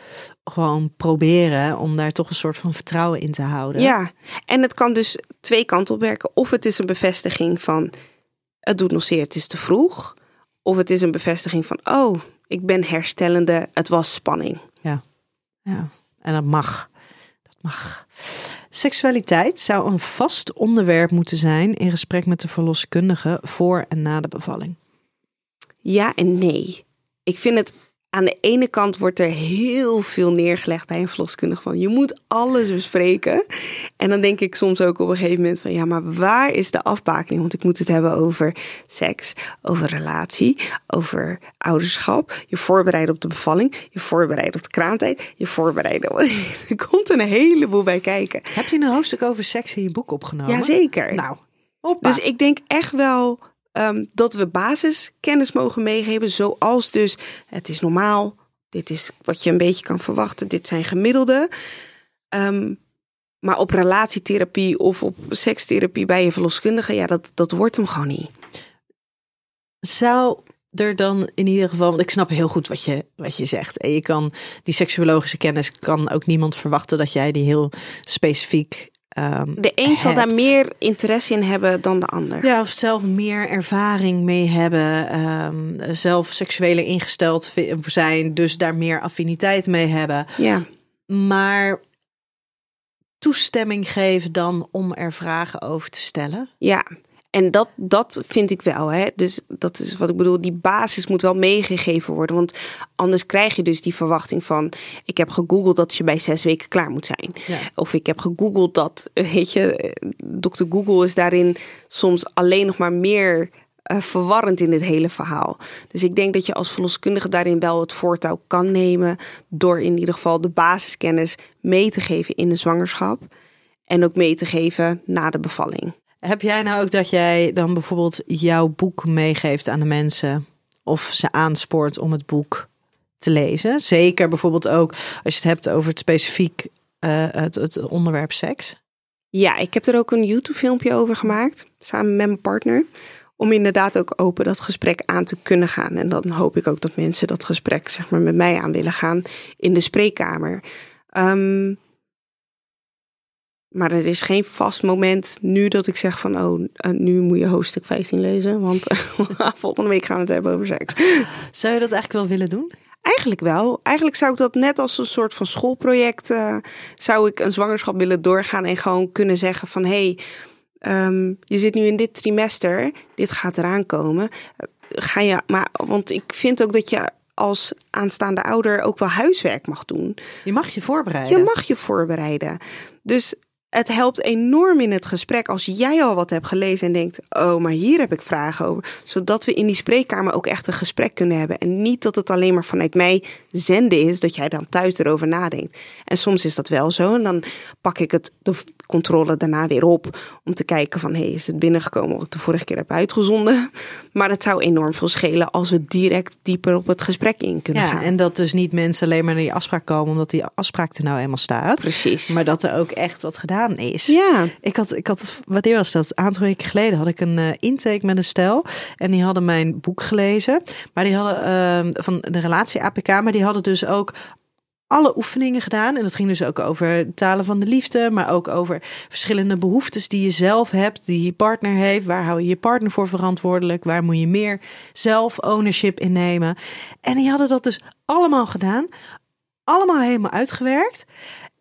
gewoon proberen om daar toch een soort van vertrouwen in te houden. Ja, en het kan dus twee kanten op werken. Of het is een bevestiging van het doet nog zeer, het is te vroeg. Of het is een bevestiging van oh, ik ben herstellende, het was spanning. Ja, ja. en dat mag. Dat mag. Seksualiteit zou een vast onderwerp moeten zijn in gesprek met de verloskundige voor en na de bevalling. Ja en nee. Ik vind het aan de ene kant wordt er heel veel neergelegd bij een verloskundige van je moet alles bespreken. En dan denk ik soms ook op een gegeven moment van ja, maar waar is de afbakening? Want ik moet het hebben over seks, over relatie, over ouderschap, je voorbereiden op de bevalling, je voorbereiden op de kraamtijd, je voorbereiden. Er komt een heleboel bij kijken. Heb je een hoofdstuk over seks in je boek opgenomen? Jazeker. Nou, Dus ik denk echt wel Ehm, dat we basiskennis mogen meegeven, zoals dus het is normaal, dit is wat je een beetje kan verwachten, dit zijn gemiddelde. Um, maar op relatietherapie of op sekstherapie bij je verloskundige, ja, dat, dat wordt hem gewoon niet. Zou er dan in ieder geval, want ik snap heel goed wat je, wat je zegt. En je kan die seksuologische kennis, kan ook niemand verwachten dat jij die heel specifiek Um, de een zal daar meer interesse in hebben dan de ander. Ja, of zelf meer ervaring mee hebben, um, zelf seksueler ingesteld zijn, dus daar meer affiniteit mee hebben. Ja. Maar toestemming geven dan om er vragen over te stellen. Ja, en dat, dat vind ik wel. Hè? Dus dat is wat ik bedoel. Die basis moet wel meegegeven worden. Want anders krijg je dus die verwachting van... ik heb gegoogeld dat je bij zes weken klaar moet zijn. Of ik heb gegoogeld dat, weet je... dokter Google is daarin soms alleen nog maar meer... Uh, verwarrend in dit hele verhaal. Dus ik denk dat je als verloskundige daarin wel het voortouw kan nemen. door in ieder geval de basiskennis mee te geven in de zwangerschap. En ook mee te geven na de bevalling. Heb jij nou ook dat jij dan bijvoorbeeld jouw boek meegeeft aan de mensen of ze aanspoort om het boek te lezen? Zeker bijvoorbeeld ook als je het hebt over het specifiek uh, het, het onderwerp seks. Ja, ik heb er ook een YouTube-filmpje over gemaakt, samen met mijn partner. Om inderdaad ook open dat gesprek aan te kunnen gaan. En dan hoop ik ook dat mensen dat gesprek zeg maar, met mij aan willen gaan in de spreekkamer. Um, maar er is geen vast moment nu dat ik zeg van, oh, eh, nu moet je hoofdstuk 15 lezen, want volgende week gaan we het hebben over seks. Zou je dat eigenlijk wel willen doen? Eigenlijk wel. Eigenlijk zou ik dat net als een soort van schoolproject, uh, zou ik een zwangerschap willen doorgaan en gewoon kunnen zeggen van, hé, hey, um, je zit nu in dit trimester, dit gaat eraan komen. Ga je, maar, want ik vind ook dat je als aanstaande ouder ook wel huiswerk mag doen. Je mag je voorbereiden. Je mag je voorbereiden. Dus het helpt enorm in het gesprek als jij al wat hebt gelezen en denkt: Oh, maar hier heb ik vragen over. Zodat we in die spreekkamer ook echt een gesprek kunnen hebben. En niet dat het alleen maar vanuit mij zenden is, dat jij dan thuis erover nadenkt. En soms is dat wel zo. En dan pak ik het, controle daarna weer op. Om te kijken: van, hey, is het binnengekomen wat ik de vorige keer heb uitgezonden? Maar het zou enorm veel schelen als we direct dieper op het gesprek in kunnen ja, gaan. En dat dus niet mensen alleen maar naar die afspraak komen omdat die afspraak er nou eenmaal staat. Precies. Maar dat er ook echt wat gedaan is. Ja. Ik had, ik had, wanneer was dat? Een aantal weken geleden had ik een uh, intake met een stel. En die hadden mijn boek gelezen. Maar die hadden uh, van de relatie APK, maar die hadden dus ook alle oefeningen gedaan. En dat ging dus ook over talen van de liefde, maar ook over verschillende behoeftes die je zelf hebt, die je partner heeft. Waar hou je je partner voor verantwoordelijk? Waar moet je meer zelf ownership in nemen? En die hadden dat dus allemaal gedaan, allemaal helemaal uitgewerkt.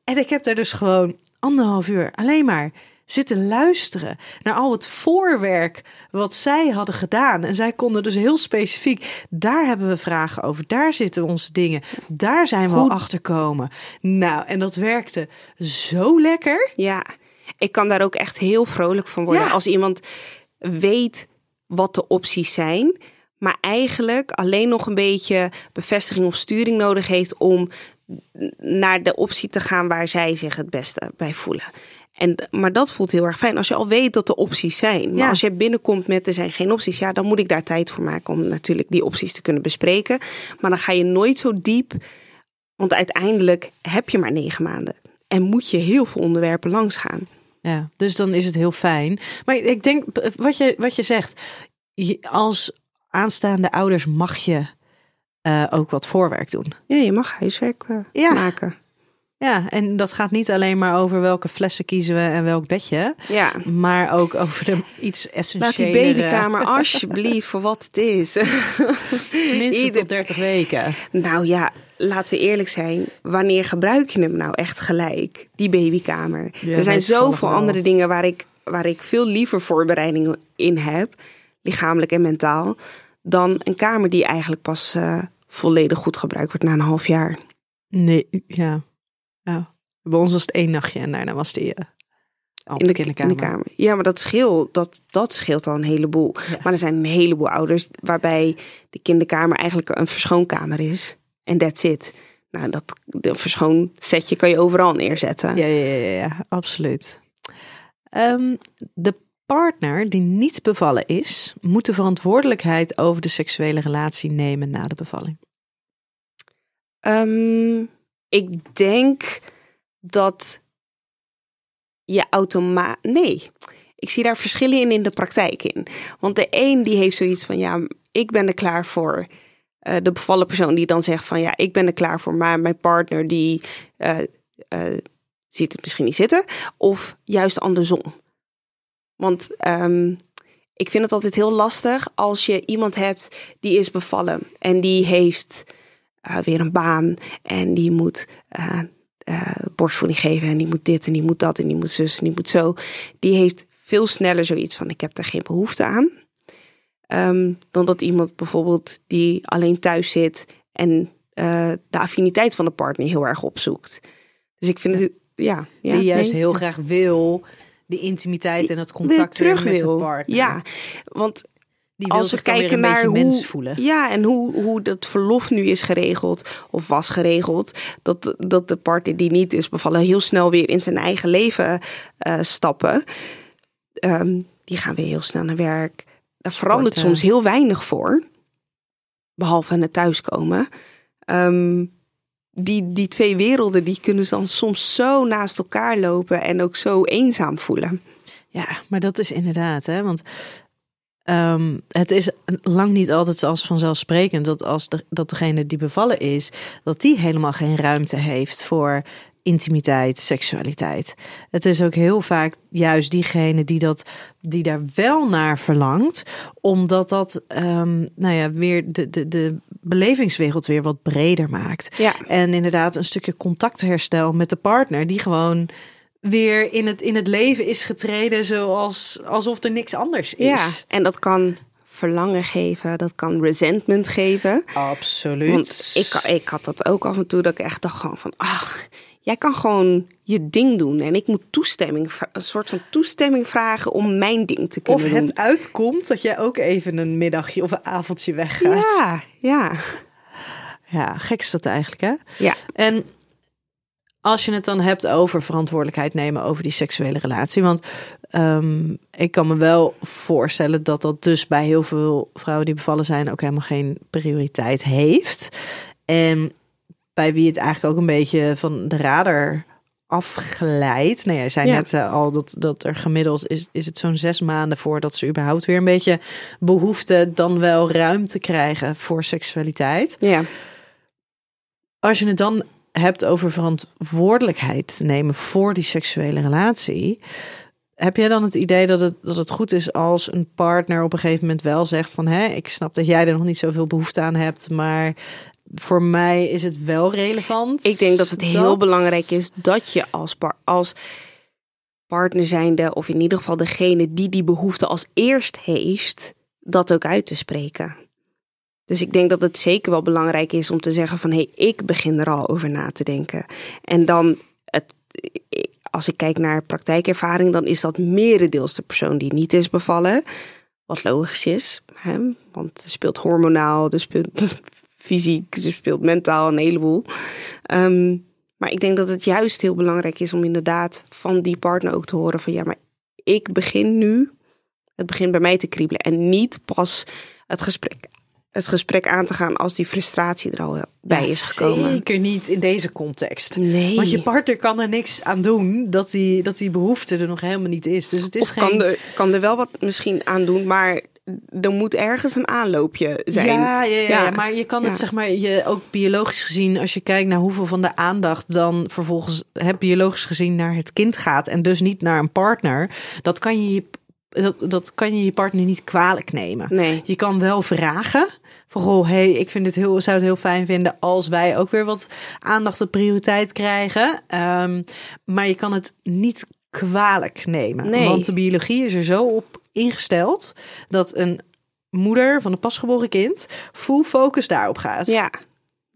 En ik heb daar dus gewoon anderhalf uur alleen maar zitten luisteren naar al het voorwerk wat zij hadden gedaan. En zij konden dus heel specifiek, daar hebben we vragen over, daar zitten onze dingen, daar zijn we al achter komen. Nou, en dat werkte zo lekker. Ja, ik kan daar ook echt heel vrolijk van worden. Ja. Als iemand weet wat de opties zijn, maar eigenlijk alleen nog een beetje bevestiging of sturing nodig heeft om naar de optie te gaan waar zij zich het beste bij voelen. En, maar dat voelt heel erg fijn als je al weet dat er opties zijn. Maar Ja. als je binnenkomt met er zijn geen opties, ja, dan moet ik daar tijd voor maken om natuurlijk die opties te kunnen bespreken. Maar dan ga je nooit zo diep, want uiteindelijk heb je maar negen maanden. En moet je heel veel onderwerpen langs gaan. Ja, dus dan is het heel fijn. Maar ik denk, wat je, wat je zegt, als aanstaande ouders mag je eh, ook wat voorwerk doen. Ja, je mag huiswerk eh, Ja. maken. Ja, en dat gaat niet alleen maar over welke flessen kiezen we en welk bedje, Ja. maar ook over de iets essentiële. Laat die babykamer alsjeblieft voor wat het is. tenminste Ieder- tot 30 weken. Nou ja, laten we eerlijk zijn. Wanneer gebruik je hem nou echt gelijk, die babykamer? Ja, er zijn zoveel andere dingen waar ik, waar ik veel liever voorbereidingen in heb, lichamelijk en mentaal, dan een kamer die eigenlijk pas eh, volledig goed gebruikt wordt na een half jaar. Nee, ja. Ja. Bij ons was het één nachtje en daarna was die uh, In de, in de kamer. Ja, maar dat scheelt, dat, dat scheelt al een heleboel. Ja. Maar er zijn een heleboel ouders waarbij de kinderkamer eigenlijk een verschoonkamer is. En that's it. Nou, dat de verschoonsetje kan je overal neerzetten. Ja, ja, ja, ja, absoluut. Ehm, de partner die niet bevallen is, moet de verantwoordelijkheid over de seksuele relatie nemen na de bevalling. Ehm, ik denk dat je automaat. Nee, ik zie daar verschillen in in de praktijk in. Want de een die heeft zoiets van ja, ik ben er klaar voor. Eh, de bevallen persoon die dan zegt van ja, ik ben er klaar voor, maar mijn partner die eh, eh, ziet het misschien niet zitten. Of juist andersom. Want ehm, ik vind het altijd heel lastig als je iemand hebt die is bevallen en die heeft eh, weer een baan en die moet eh, borstvoeding geven en die moet dit en die moet dat en die moet zus en die moet zo. Die heeft veel sneller zoiets van ik heb er geen behoefte aan. Ehm, dan dat iemand bijvoorbeeld die alleen thuis zit en de affiniteit van de partner heel erg opzoekt. Dus ik vind het, ja. ja die juist nee. heel graag wil die intimiteit en het contact terug met wil. de partner. Ja, want die wil als we kijken naar hoe, mens voelen. Ja, en hoe, hoe dat verlof nu is geregeld, of was geregeld, dat, dat de partner die niet is bevallen heel snel weer in zijn eigen leven eh, stappen. Ehm, die gaan weer heel snel naar werk. Daar verandert Sporten. soms heel weinig voor, behalve het thuiskomen. Ehm, die, die twee werelden die kunnen dan soms zo naast elkaar lopen en ook zo eenzaam voelen. Ja, maar dat is inderdaad, hè? Want ehm, het is lang niet altijd als vanzelfsprekend dat als de, dat degene die bevallen is, dat die helemaal geen ruimte heeft voor intimiteit, seksualiteit. Het is ook heel vaak juist diegene die dat, die daar wel naar verlangt, omdat dat, ehm, nou ja, weer de, de, de belevingswereld weer wat breder maakt. Ja. En inderdaad een stukje contactherstel met de partner, die gewoon weer in het, in het leven is getreden zoals alsof er niks anders is. Ja, en dat kan verlangen geven, dat kan resentment geven. absoluut. Want ik, ik had dat ook af en toe, dat ik echt dacht gewoon van, ach, jij kan gewoon je ding doen. En ik moet toestemming, een soort van toestemming vragen om mijn ding te of kunnen doen. het uitkomt dat jij ook even een middagje of een avondje weggaat. Ja, ja, ja, gek is dat eigenlijk, hè? ja. En als je het dan hebt over verantwoordelijkheid nemen over die seksuele relatie. Want ehm, ik kan me wel voorstellen dat dat dus bij heel veel vrouwen die bevallen zijn ook helemaal geen prioriteit heeft. En bij wie het eigenlijk ook een beetje van de radar afglijdt. Nou, jij zei Ja. net eh, al dat, dat er gemiddeld is, is het zo'n zes maanden voordat ze überhaupt weer een beetje behoefte, dan wel ruimte krijgen voor seksualiteit ja. als je het dan hebt over verantwoordelijkheid nemen voor die seksuele relatie, heb jij dan het idee dat het, dat het goed is als een partner op een gegeven moment wel zegt van hé, ik snap dat jij er nog niet zoveel behoefte aan hebt, maar voor mij is het wel relevant. Ik denk dat het heel belangrijk is dat je als, par- als partner zijnde, of in ieder geval degene die die behoefte als eerst heeft, dat ook uit te spreken. Dus ik denk dat het zeker wel belangrijk is om te zeggen van hé, hey, ik begin er al over na te denken. En dan, het, als ik kijk naar praktijkervaring, dan is dat merendeels de persoon die niet is bevallen. Wat logisch is, hè? want er speelt hormonaal, er speelt fysiek, er speelt mentaal een heleboel. Ehm, maar ik denk dat het juist heel belangrijk is om inderdaad van die partner ook te horen van ja, maar ik begin nu, het begint bij mij te kriebelen en niet pas het gesprek het gesprek aan te gaan als die frustratie er al bij is gekomen. Zeker niet in deze context. Nee. Want je partner kan er niks aan doen dat die, dat die behoefte er nog helemaal niet is. Dus het is of geen... kan, er, kan er wel wat misschien aan doen, maar er moet ergens een aanloopje zijn. Ja, ja, ja, ja. maar je kan het zeg maar je ook biologisch gezien, als je kijkt naar hoeveel van de aandacht dan vervolgens heb biologisch gezien naar het kind gaat en dus niet naar een partner, dat kan je dat, dat kan je je partner niet kwalijk nemen. Nee. Je kan wel vragen van goh, hey, ik vind het heel, zou het heel fijn vinden als wij ook weer wat aandacht en prioriteit krijgen. Um, maar je kan het niet kwalijk nemen. Nee. Want de biologie is er zo op ingesteld dat een moeder van een pasgeboren kind full focus daarop gaat. Ja,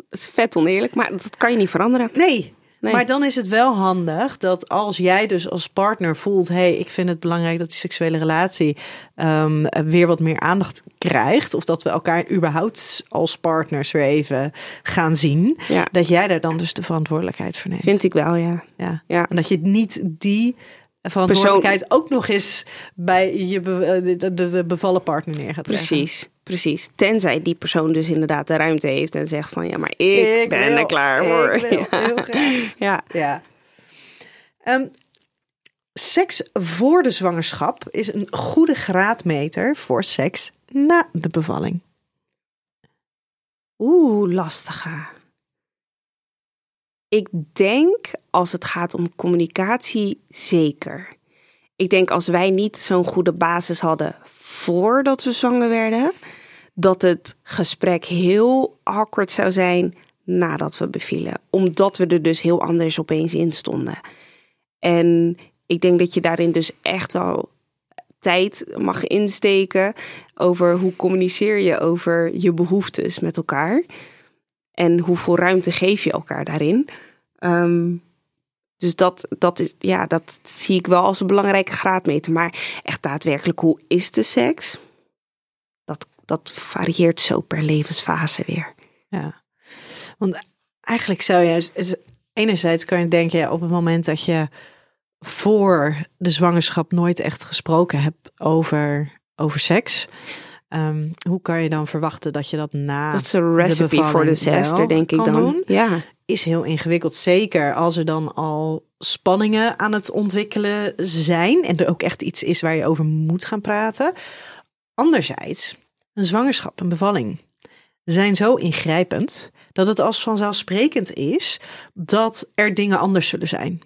het is vet oneerlijk, maar dat kan je niet veranderen. Nee, Nee. Maar dan is het wel handig dat als jij dus als partner voelt: hé, hey, ik vind het belangrijk dat die seksuele relatie um, weer wat meer aandacht krijgt. Of dat we elkaar überhaupt als partners weer even gaan zien. Ja. Dat jij daar dan dus de verantwoordelijkheid voor neemt. Vind ik wel, ja. Ja. Ja. En dat je niet die verantwoordelijkheid ook nog eens bij je be- de, de, de bevallen partner neer gaat. Precies, precies. Tenzij die persoon dus inderdaad de ruimte heeft en zegt van ja, maar ik, ben wil, er klaar ik voor. wil ja. heel graag. Ja. Ja. Ehm, seks voor de zwangerschap is een goede graadmeter voor seks na de bevalling. Oeh, lastige. Ik denk als het gaat om communicatie zeker. Ik denk als wij niet zo'n goede basis hadden voordat we zwanger werden, dat het gesprek heel awkward zou zijn nadat we bevielen. Omdat we er dus heel anders opeens in stonden. En ik denk dat je daarin dus echt wel tijd mag insteken over hoe communiceer je over je behoeftes met elkaar. En hoeveel ruimte geef je elkaar daarin. Um, dus dat, dat, is, ja, dat zie ik wel als een belangrijke graadmeter. Maar echt daadwerkelijk, hoe is de seks? Dat, dat varieert zo per levensfase weer. Ja, want eigenlijk zou je... Enerzijds kan je denken, ja, op het moment dat je voor de zwangerschap nooit echt gesproken hebt over, over seks... Um, hoe kan je dan verwachten dat je dat na. Dat is een recipe voor disaster, denk ik dan. Doen? Ja. Is heel ingewikkeld. Zeker als er dan al spanningen aan het ontwikkelen zijn. En er ook echt iets is waar je over moet gaan praten. Anderzijds, een zwangerschap, een bevalling zijn zo ingrijpend dat het als vanzelfsprekend is dat er dingen anders zullen zijn.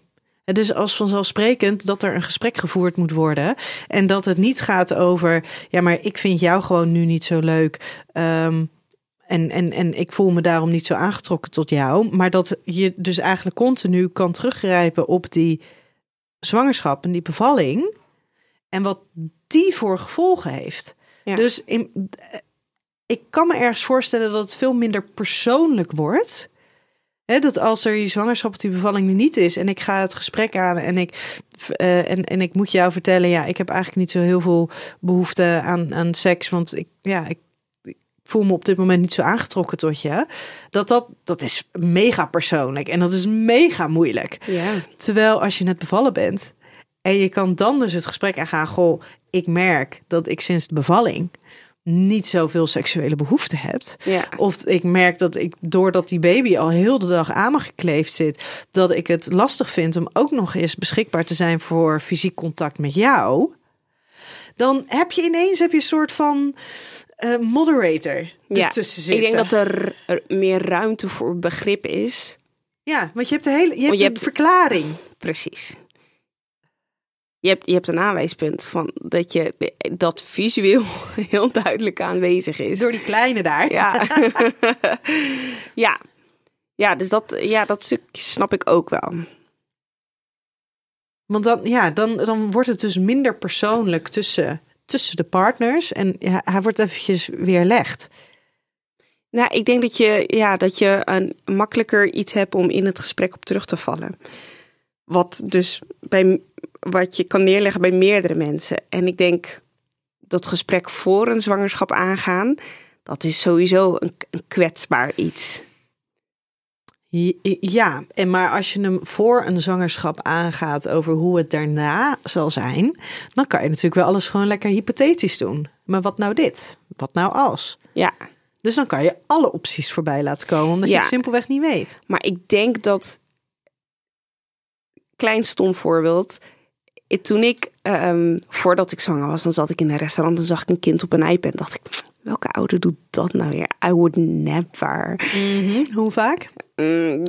Het is als vanzelfsprekend dat er een gesprek gevoerd moet worden. En dat het niet gaat over, ja, maar ik vind jou gewoon nu niet zo leuk. Um, en, en, en ik voel me daarom niet zo aangetrokken tot jou. Maar dat je dus eigenlijk continu kan teruggrijpen op die zwangerschap en die bevalling. En wat die voor gevolgen heeft. Ja. Dus in, ik kan me ergens voorstellen dat het veel minder persoonlijk wordt. He, dat als er je zwangerschap of die bevalling er niet is en ik ga het gesprek aan en ik, uh, en, en ik moet jou vertellen, ja, ik heb eigenlijk niet zo heel veel behoefte aan, aan seks, want ik, ja, ik, ik voel me op dit moment niet zo aangetrokken tot je. Dat, dat, dat is mega persoonlijk en dat is mega moeilijk. Ja. Terwijl als je net bevallen bent en je kan dan dus het gesprek aangaan, goh, ik merk dat ik sinds de bevalling niet zoveel seksuele behoeften hebt. Ja. Of ik merk dat ik, doordat die baby al heel de dag aan me gekleefd zit, dat ik het lastig vind om ook nog eens beschikbaar te zijn voor fysiek contact met jou. Dan heb je ineens heb je een soort van uh, moderator ja. ertussen zitten. Ik denk dat er, er, meer ruimte voor begrip is. Ja, want je hebt de hele je hebt, je je hebt een verklaring. Precies. Je hebt, je hebt een aanwijspunt van dat je dat visueel heel duidelijk aanwezig is. Door die kleine daar. Ja. ja. Ja, dus dat, ja, dat stukje snap ik ook wel. Want dan, ja, dan, dan wordt het dus minder persoonlijk tussen, tussen de partners. En ja, hij wordt eventjes weerlegd. Nou, ik denk dat je, ja, dat je een makkelijker iets hebt om in het gesprek op terug te vallen. Wat dus bij wat je kan neerleggen bij meerdere mensen. En ik denk dat gesprek voor een zwangerschap aangaan, dat is sowieso een, een kwetsbaar iets. Ja, en maar als je hem voor een zwangerschap aangaat over hoe het daarna zal zijn, dan kan je natuurlijk wel alles gewoon lekker hypothetisch doen. Maar wat nou dit? Wat nou als? Ja. Dus dan kan je alle opties voorbij laten komen, omdat je het simpelweg niet weet. Maar ik denk dat, klein stom voorbeeld, toen ik, um, voordat ik zwanger was, dan zat ik in een restaurant en zag ik een kind op een iPad. Dacht ik, welke ouder doet dat nou weer? I would never. Mm Hoe vaak? Mm,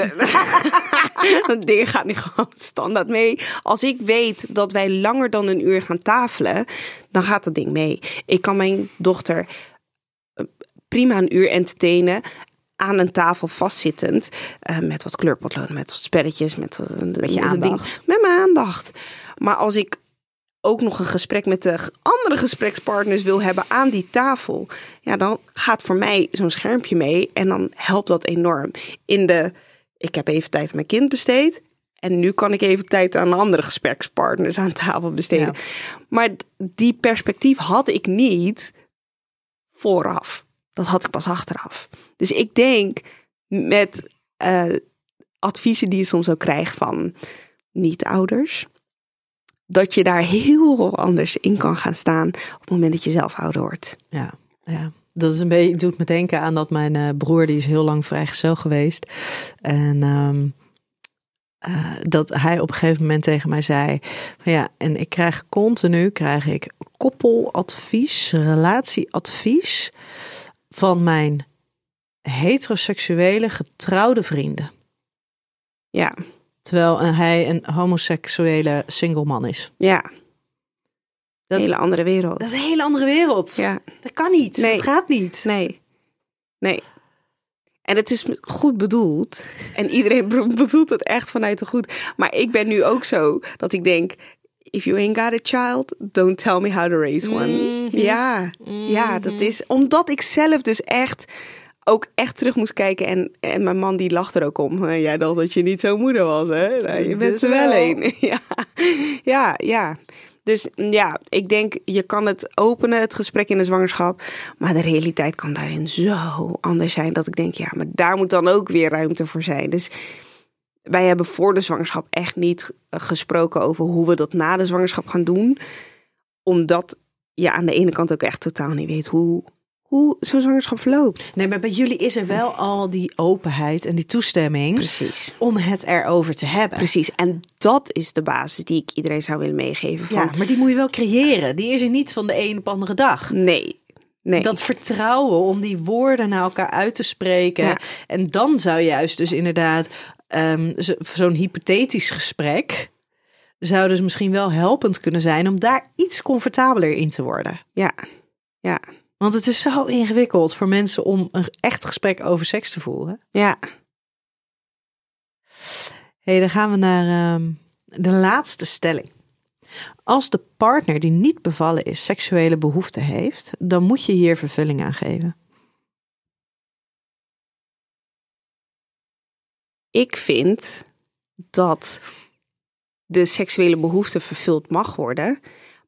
dat ding gaat niet gewoon standaard mee. Als ik weet dat wij langer dan een uur gaan tafelen, dan gaat dat ding mee. Ik kan mijn dochter eh, prima een uur entertainen aan een tafel vastzittend. Uh, met wat kleurpotloden, met wat spelletjes, met, uh, met je aandacht. met mijn aandacht. Maar als ik ook nog een gesprek met de andere gesprekspartners wil hebben aan die tafel, ja, dan gaat voor mij zo'n schermpje mee en dan helpt dat enorm. In de, ik heb even tijd aan mijn kind besteed en nu kan ik even tijd aan andere gesprekspartners aan tafel besteden. Maar die perspectief had ik niet vooraf. Dat had ik pas achteraf. Dus ik denk met uh, adviezen die je soms ook krijgt van niet-ouders dat je daar heel anders in kan gaan staan op het moment dat je zelf ouder wordt. Ja, ja. Dat is een beetje, doet me denken aan dat mijn uh, broer, die is heel lang vrijgezel geweest. En um, uh, dat hij op een gegeven moment tegen mij zei: van ja, en ik krijg continu krijg ik koppeladvies, relatieadvies van mijn heteroseksuele getrouwde vrienden. Ja. Terwijl hij een homoseksuele single man is. Ja. Dat, een hele andere wereld. Dat is een hele andere wereld. Ja. Dat kan niet. Nee. Dat gaat niet. Nee. Nee. En het is goed bedoeld. En iedereen bedoelt het echt vanuit de goed. Maar ik ben nu ook zo dat ik denk: if you ain't got a child, don't tell me how to raise one. Mm -hmm. Ja, mm -hmm. ja, dat is omdat ik zelf dus echt ook echt terug moest kijken. En, en mijn man die lacht er ook om. Jij dacht dat je niet zo moeder was, hè? Nou, je bent dus er wel een. ja. ja, ja. Dus ja, ik denk, je kan het openen, het gesprek in de zwangerschap. Maar de realiteit kan daarin zo anders zijn. Dat ik denk, ja, maar daar moet dan ook weer ruimte voor zijn. Dus wij hebben voor de zwangerschap echt niet gesproken over hoe we dat na de zwangerschap gaan doen. Omdat je aan de ene kant ook echt totaal niet weet hoe, hoe zo'n zwangerschap verloopt. Nee, maar bij jullie is er wel al die openheid en die toestemming. Precies. Om het erover te hebben. Precies. En dat is de basis die ik iedereen zou willen meegeven. Van... Ja, maar die moet je wel creëren. Die is er niet van de een op andere dag. Nee. Nee. Dat vertrouwen om die woorden naar elkaar uit te spreken. Ja. En dan zou juist dus inderdaad um, zo'n hypothetisch gesprek zou dus misschien wel helpend kunnen zijn om daar iets comfortabeler in te worden. Ja, ja. Want het is zo ingewikkeld voor mensen om een echt gesprek over seks te voeren. Ja. hey, dan gaan we naar um, de laatste stelling. Als de partner die niet bevallen is seksuele behoeften heeft, dan moet je hier vervulling aan geven. Ik vind dat de seksuele behoefte vervuld mag worden,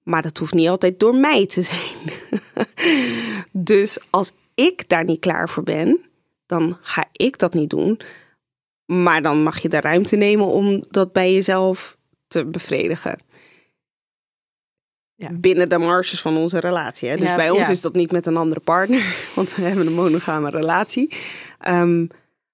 maar dat hoeft niet altijd door mij te zijn. dus als ik daar niet klaar voor ben, dan ga ik dat niet doen. Maar dan mag je de ruimte nemen om dat bij jezelf te bevredigen. Ja. Binnen de marges van onze relatie. Hè? Dus bij ons is dat niet met een andere partner, want we hebben een monogame relatie. Um,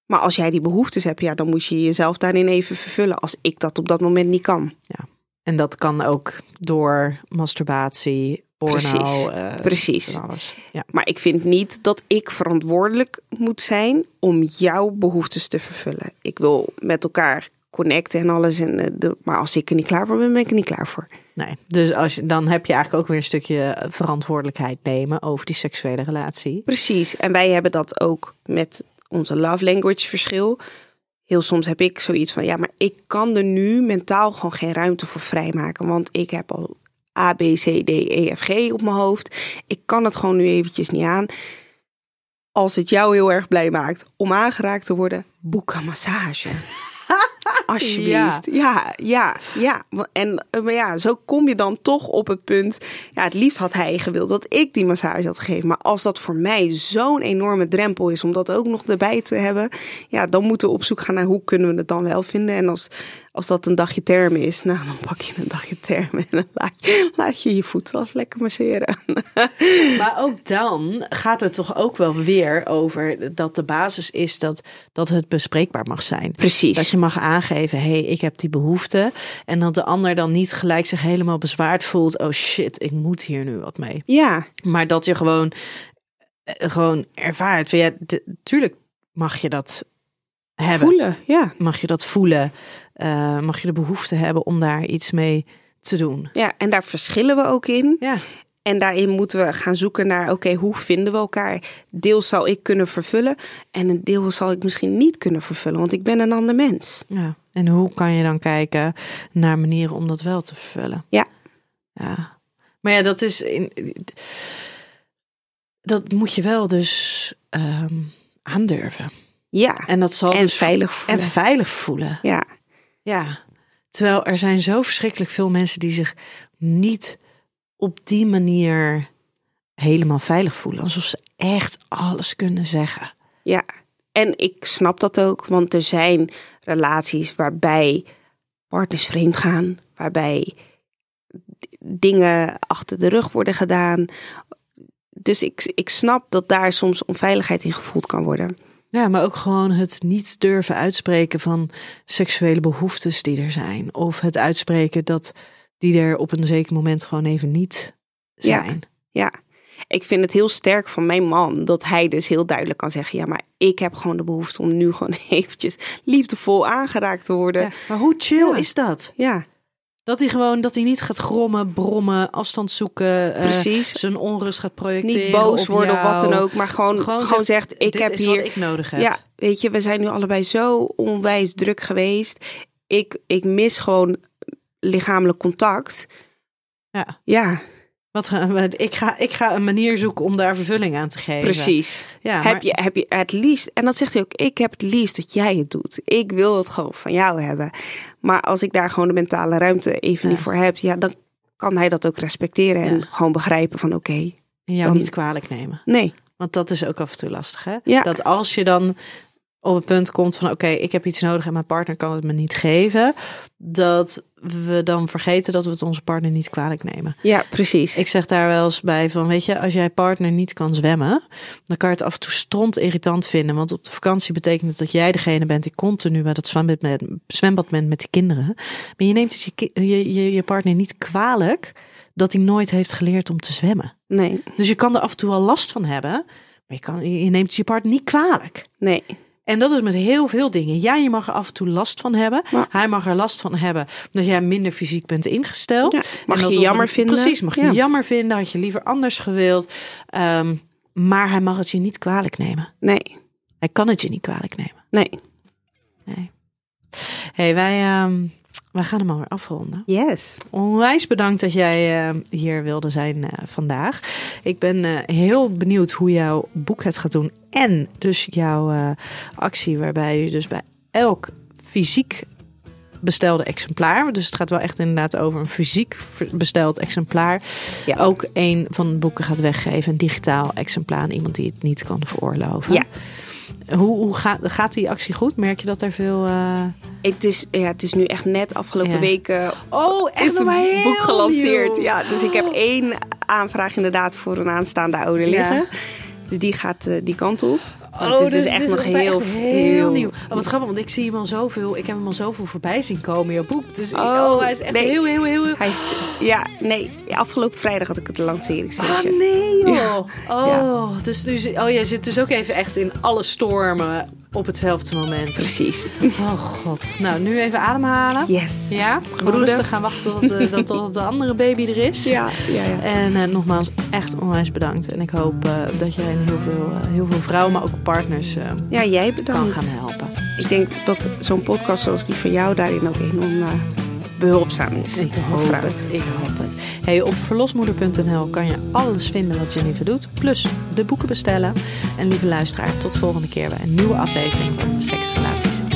maar als jij die behoeftes hebt, ja, dan moet je jezelf daarin even vervullen. Als ik dat op dat moment niet kan. Ja. En dat kan ook door masturbatie, porno. Precies. Uh, Precies. Alles. Ja. Maar ik vind niet dat ik verantwoordelijk moet zijn om jouw behoeftes te vervullen. Ik wil met elkaar connecten en alles. En eh, de, maar als ik er niet klaar voor ben, ben ik er niet klaar voor. Nee, dus als je, dan heb je eigenlijk ook weer een stukje verantwoordelijkheid nemen over die seksuele relatie. Precies. En wij hebben dat ook met onze love language verschil heel soms heb ik zoiets van, ja, maar ik kan er nu mentaal gewoon geen ruimte voor vrijmaken. Want ik heb al A, B, C, D, E, F, G op mijn hoofd. Ik kan het gewoon nu eventjes niet aan. Als het jou heel erg blij maakt om aangeraakt te worden, boek een massage. Alsjeblieft. Ja, ja, ja. En maar ja, zo kom je dan toch op het punt. Ja, het liefst had hij gewild dat ik die massage had gegeven. Maar als dat voor mij zo'n enorme drempel is om dat ook nog erbij te hebben. Ja, dan moeten we op zoek gaan naar hoe kunnen we het dan wel vinden. En als als dat een dagje term is, nou dan pak je een dagje term en dan laat je laat je, je voet wel lekker masseren. Maar ook dan gaat het toch ook wel weer over dat de basis is dat, dat het bespreekbaar mag zijn. Precies. Dat je mag aangeven, hé, hey, ik heb die behoefte. En dat de ander dan niet gelijk zich helemaal bezwaard voelt. Oh shit, ik moet hier nu wat mee. Ja. Maar dat je gewoon, eh, gewoon ervaart. Ja, tuurlijk mag je dat hebben. Voelen, ja. Mag je dat voelen? Uh, mag je de behoefte hebben om daar iets mee te doen? Ja, en daar verschillen we ook in. Ja. En daarin moeten we gaan zoeken naar, oké, hoe vinden we elkaar? Deel zal ik kunnen vervullen en een deel zal ik misschien niet kunnen vervullen, want ik ben een ander mens. Ja, en hoe kan je dan kijken naar manieren om dat wel te vervullen? Ja. Ja. Maar ja, dat is... In, dat moet je wel dus um, aandurven. Ja. En dat zal en dus veilig voelen. En veilig voelen. Ja. Ja. Terwijl er zijn zo verschrikkelijk veel mensen die zich niet op die manier helemaal veilig voelen. Alsof ze echt alles kunnen zeggen. Ja, en ik snap dat ook, want er zijn relaties waarbij partners vreemd gaan, waarbij dingen achter de rug worden gedaan. Dus ik, ik snap dat daar soms onveiligheid in gevoeld kan worden. Ja, maar ook gewoon het niet durven uitspreken van seksuele behoeftes die er zijn. Of het uitspreken dat die er op een zeker moment gewoon even niet zijn. Ja, ja. ik vind het heel sterk van mijn man dat hij dus heel duidelijk kan zeggen: ja, maar ik heb gewoon de behoefte om nu gewoon eventjes liefdevol aangeraakt te worden. Ja, maar hoe chill is dat? Ja. Dat hij gewoon, dat hij niet gaat grommen, brommen, afstand zoeken. Eh, Precies. zijn onrust gaat projecteren. Niet boos worden of wat dan ook, maar gewoon, gewoon, gewoon zegt: Ik heb hier. ik nodig heb. Ja, weet je, we zijn nu allebei zo onwijs druk geweest. Ik, ik mis gewoon lichamelijk contact. Ja. Ja. Wat, ik, ga, ik ga een manier zoeken om daar vervulling aan te geven. Precies. Ja, heb, je, heb je het liefst, en dat zegt hij ook, ik heb het liefst dat jij het doet. Ik wil het gewoon van jou hebben. Maar als ik daar gewoon de mentale ruimte even niet voor heb, ja, dan kan hij dat ook respecteren en gewoon begrijpen van oké. Okay, en jou dan... niet kwalijk nemen. Nee. Want dat is ook af en toe lastig, hè? Ja. Dat als je dan op het punt komt van oké, ik heb iets nodig en mijn partner kan het me niet geven, dat we dan vergeten dat we het onze partner niet kwalijk nemen. Ja, precies. Ik zeg daar wel eens bij van, weet je, als jij partner niet kan zwemmen, dan kan je het af en toe stront irritant vinden, want op de vakantie betekent het dat jij degene bent die continu bij dat zwembad met, zwembad bent met die kinderen. Maar je neemt het je, je, je, je partner niet kwalijk dat hij nooit heeft geleerd om te zwemmen. Nee. Dus je kan er af en toe wel last van hebben, maar je, kan, je neemt je partner niet kwalijk. Nee. En dat is met heel veel dingen. Ja, je mag er af en toe last van hebben. Hij mag er last van hebben dat jij minder fysiek bent ingesteld. Ja, mag je jammer vinden. Precies, mag je jammer vinden. Had je liever anders gewild. Um, maar hij mag het je niet kwalijk nemen. Nee. Hij kan het je niet kwalijk nemen. Nee. Nee. hey, wij, um, wij gaan hem alweer afronden. Yes. Onwijs bedankt dat jij uh, hier wilde zijn uh, vandaag. Ik ben uh, heel benieuwd hoe jouw boek het gaat doen. En dus jouw actie waarbij je dus bij elk fysiek bestelde exemplaar. Dus het gaat wel echt inderdaad over een fysiek besteld exemplaar. Ja. Ook een van de boeken gaat weggeven. Een digitaal exemplaar aan iemand die het niet kan veroorloven. Ja. Hoe, hoe gaat, gaat die actie goed? Merk je dat er veel. Uh... Het, is, ja, het is nu echt net afgelopen Ja. weken. Oh, echt is het boek gelanceerd. nieuw. Ja, dus ik heb één aanvraag inderdaad voor een aanstaande ouder Ja. liggen. Dus die gaat eh, die kant op. Oh, het is dus dus echt nog is heel, echt heel nieuw. Oh, wat grappig, want ik zie hem al zoveel. Ik heb hem al zoveel voorbij zien komen in jouw boek. Dus oh, Oh, hij is echt nee. heel, heel, heel. heel... Hij is, ja, nee, afgelopen vrijdag had ik het Ah, lanceringsfeestje. nee joh. Ja. Oh, dus, dus, oh, jij zit dus ook even echt in alle stormen op hetzelfde moment. Precies. Oh god. Nou, nu even ademhalen. Yes. Ja, gewoon rustig gaan wachten tot, dat, tot de andere baby er is. Ja, ja, ja. En eh, nogmaals, echt onwijs bedankt. En ik hoop eh, dat jij heel veel, heel veel vrouwen, maar ook partners Ja, jij kan bedankt. gaan helpen. ik denk dat zo'n podcast zoals die van jou daarin ook enorm uh, behulpzaam is. Ik hoop het, ik hoop het. Hey, op verlosmoeder.nl kan je alles vinden wat Jennifer doet, plus de boeken bestellen. En lieve luisteraar, tot volgende keer bij een nieuwe aflevering van Seks, Relaties en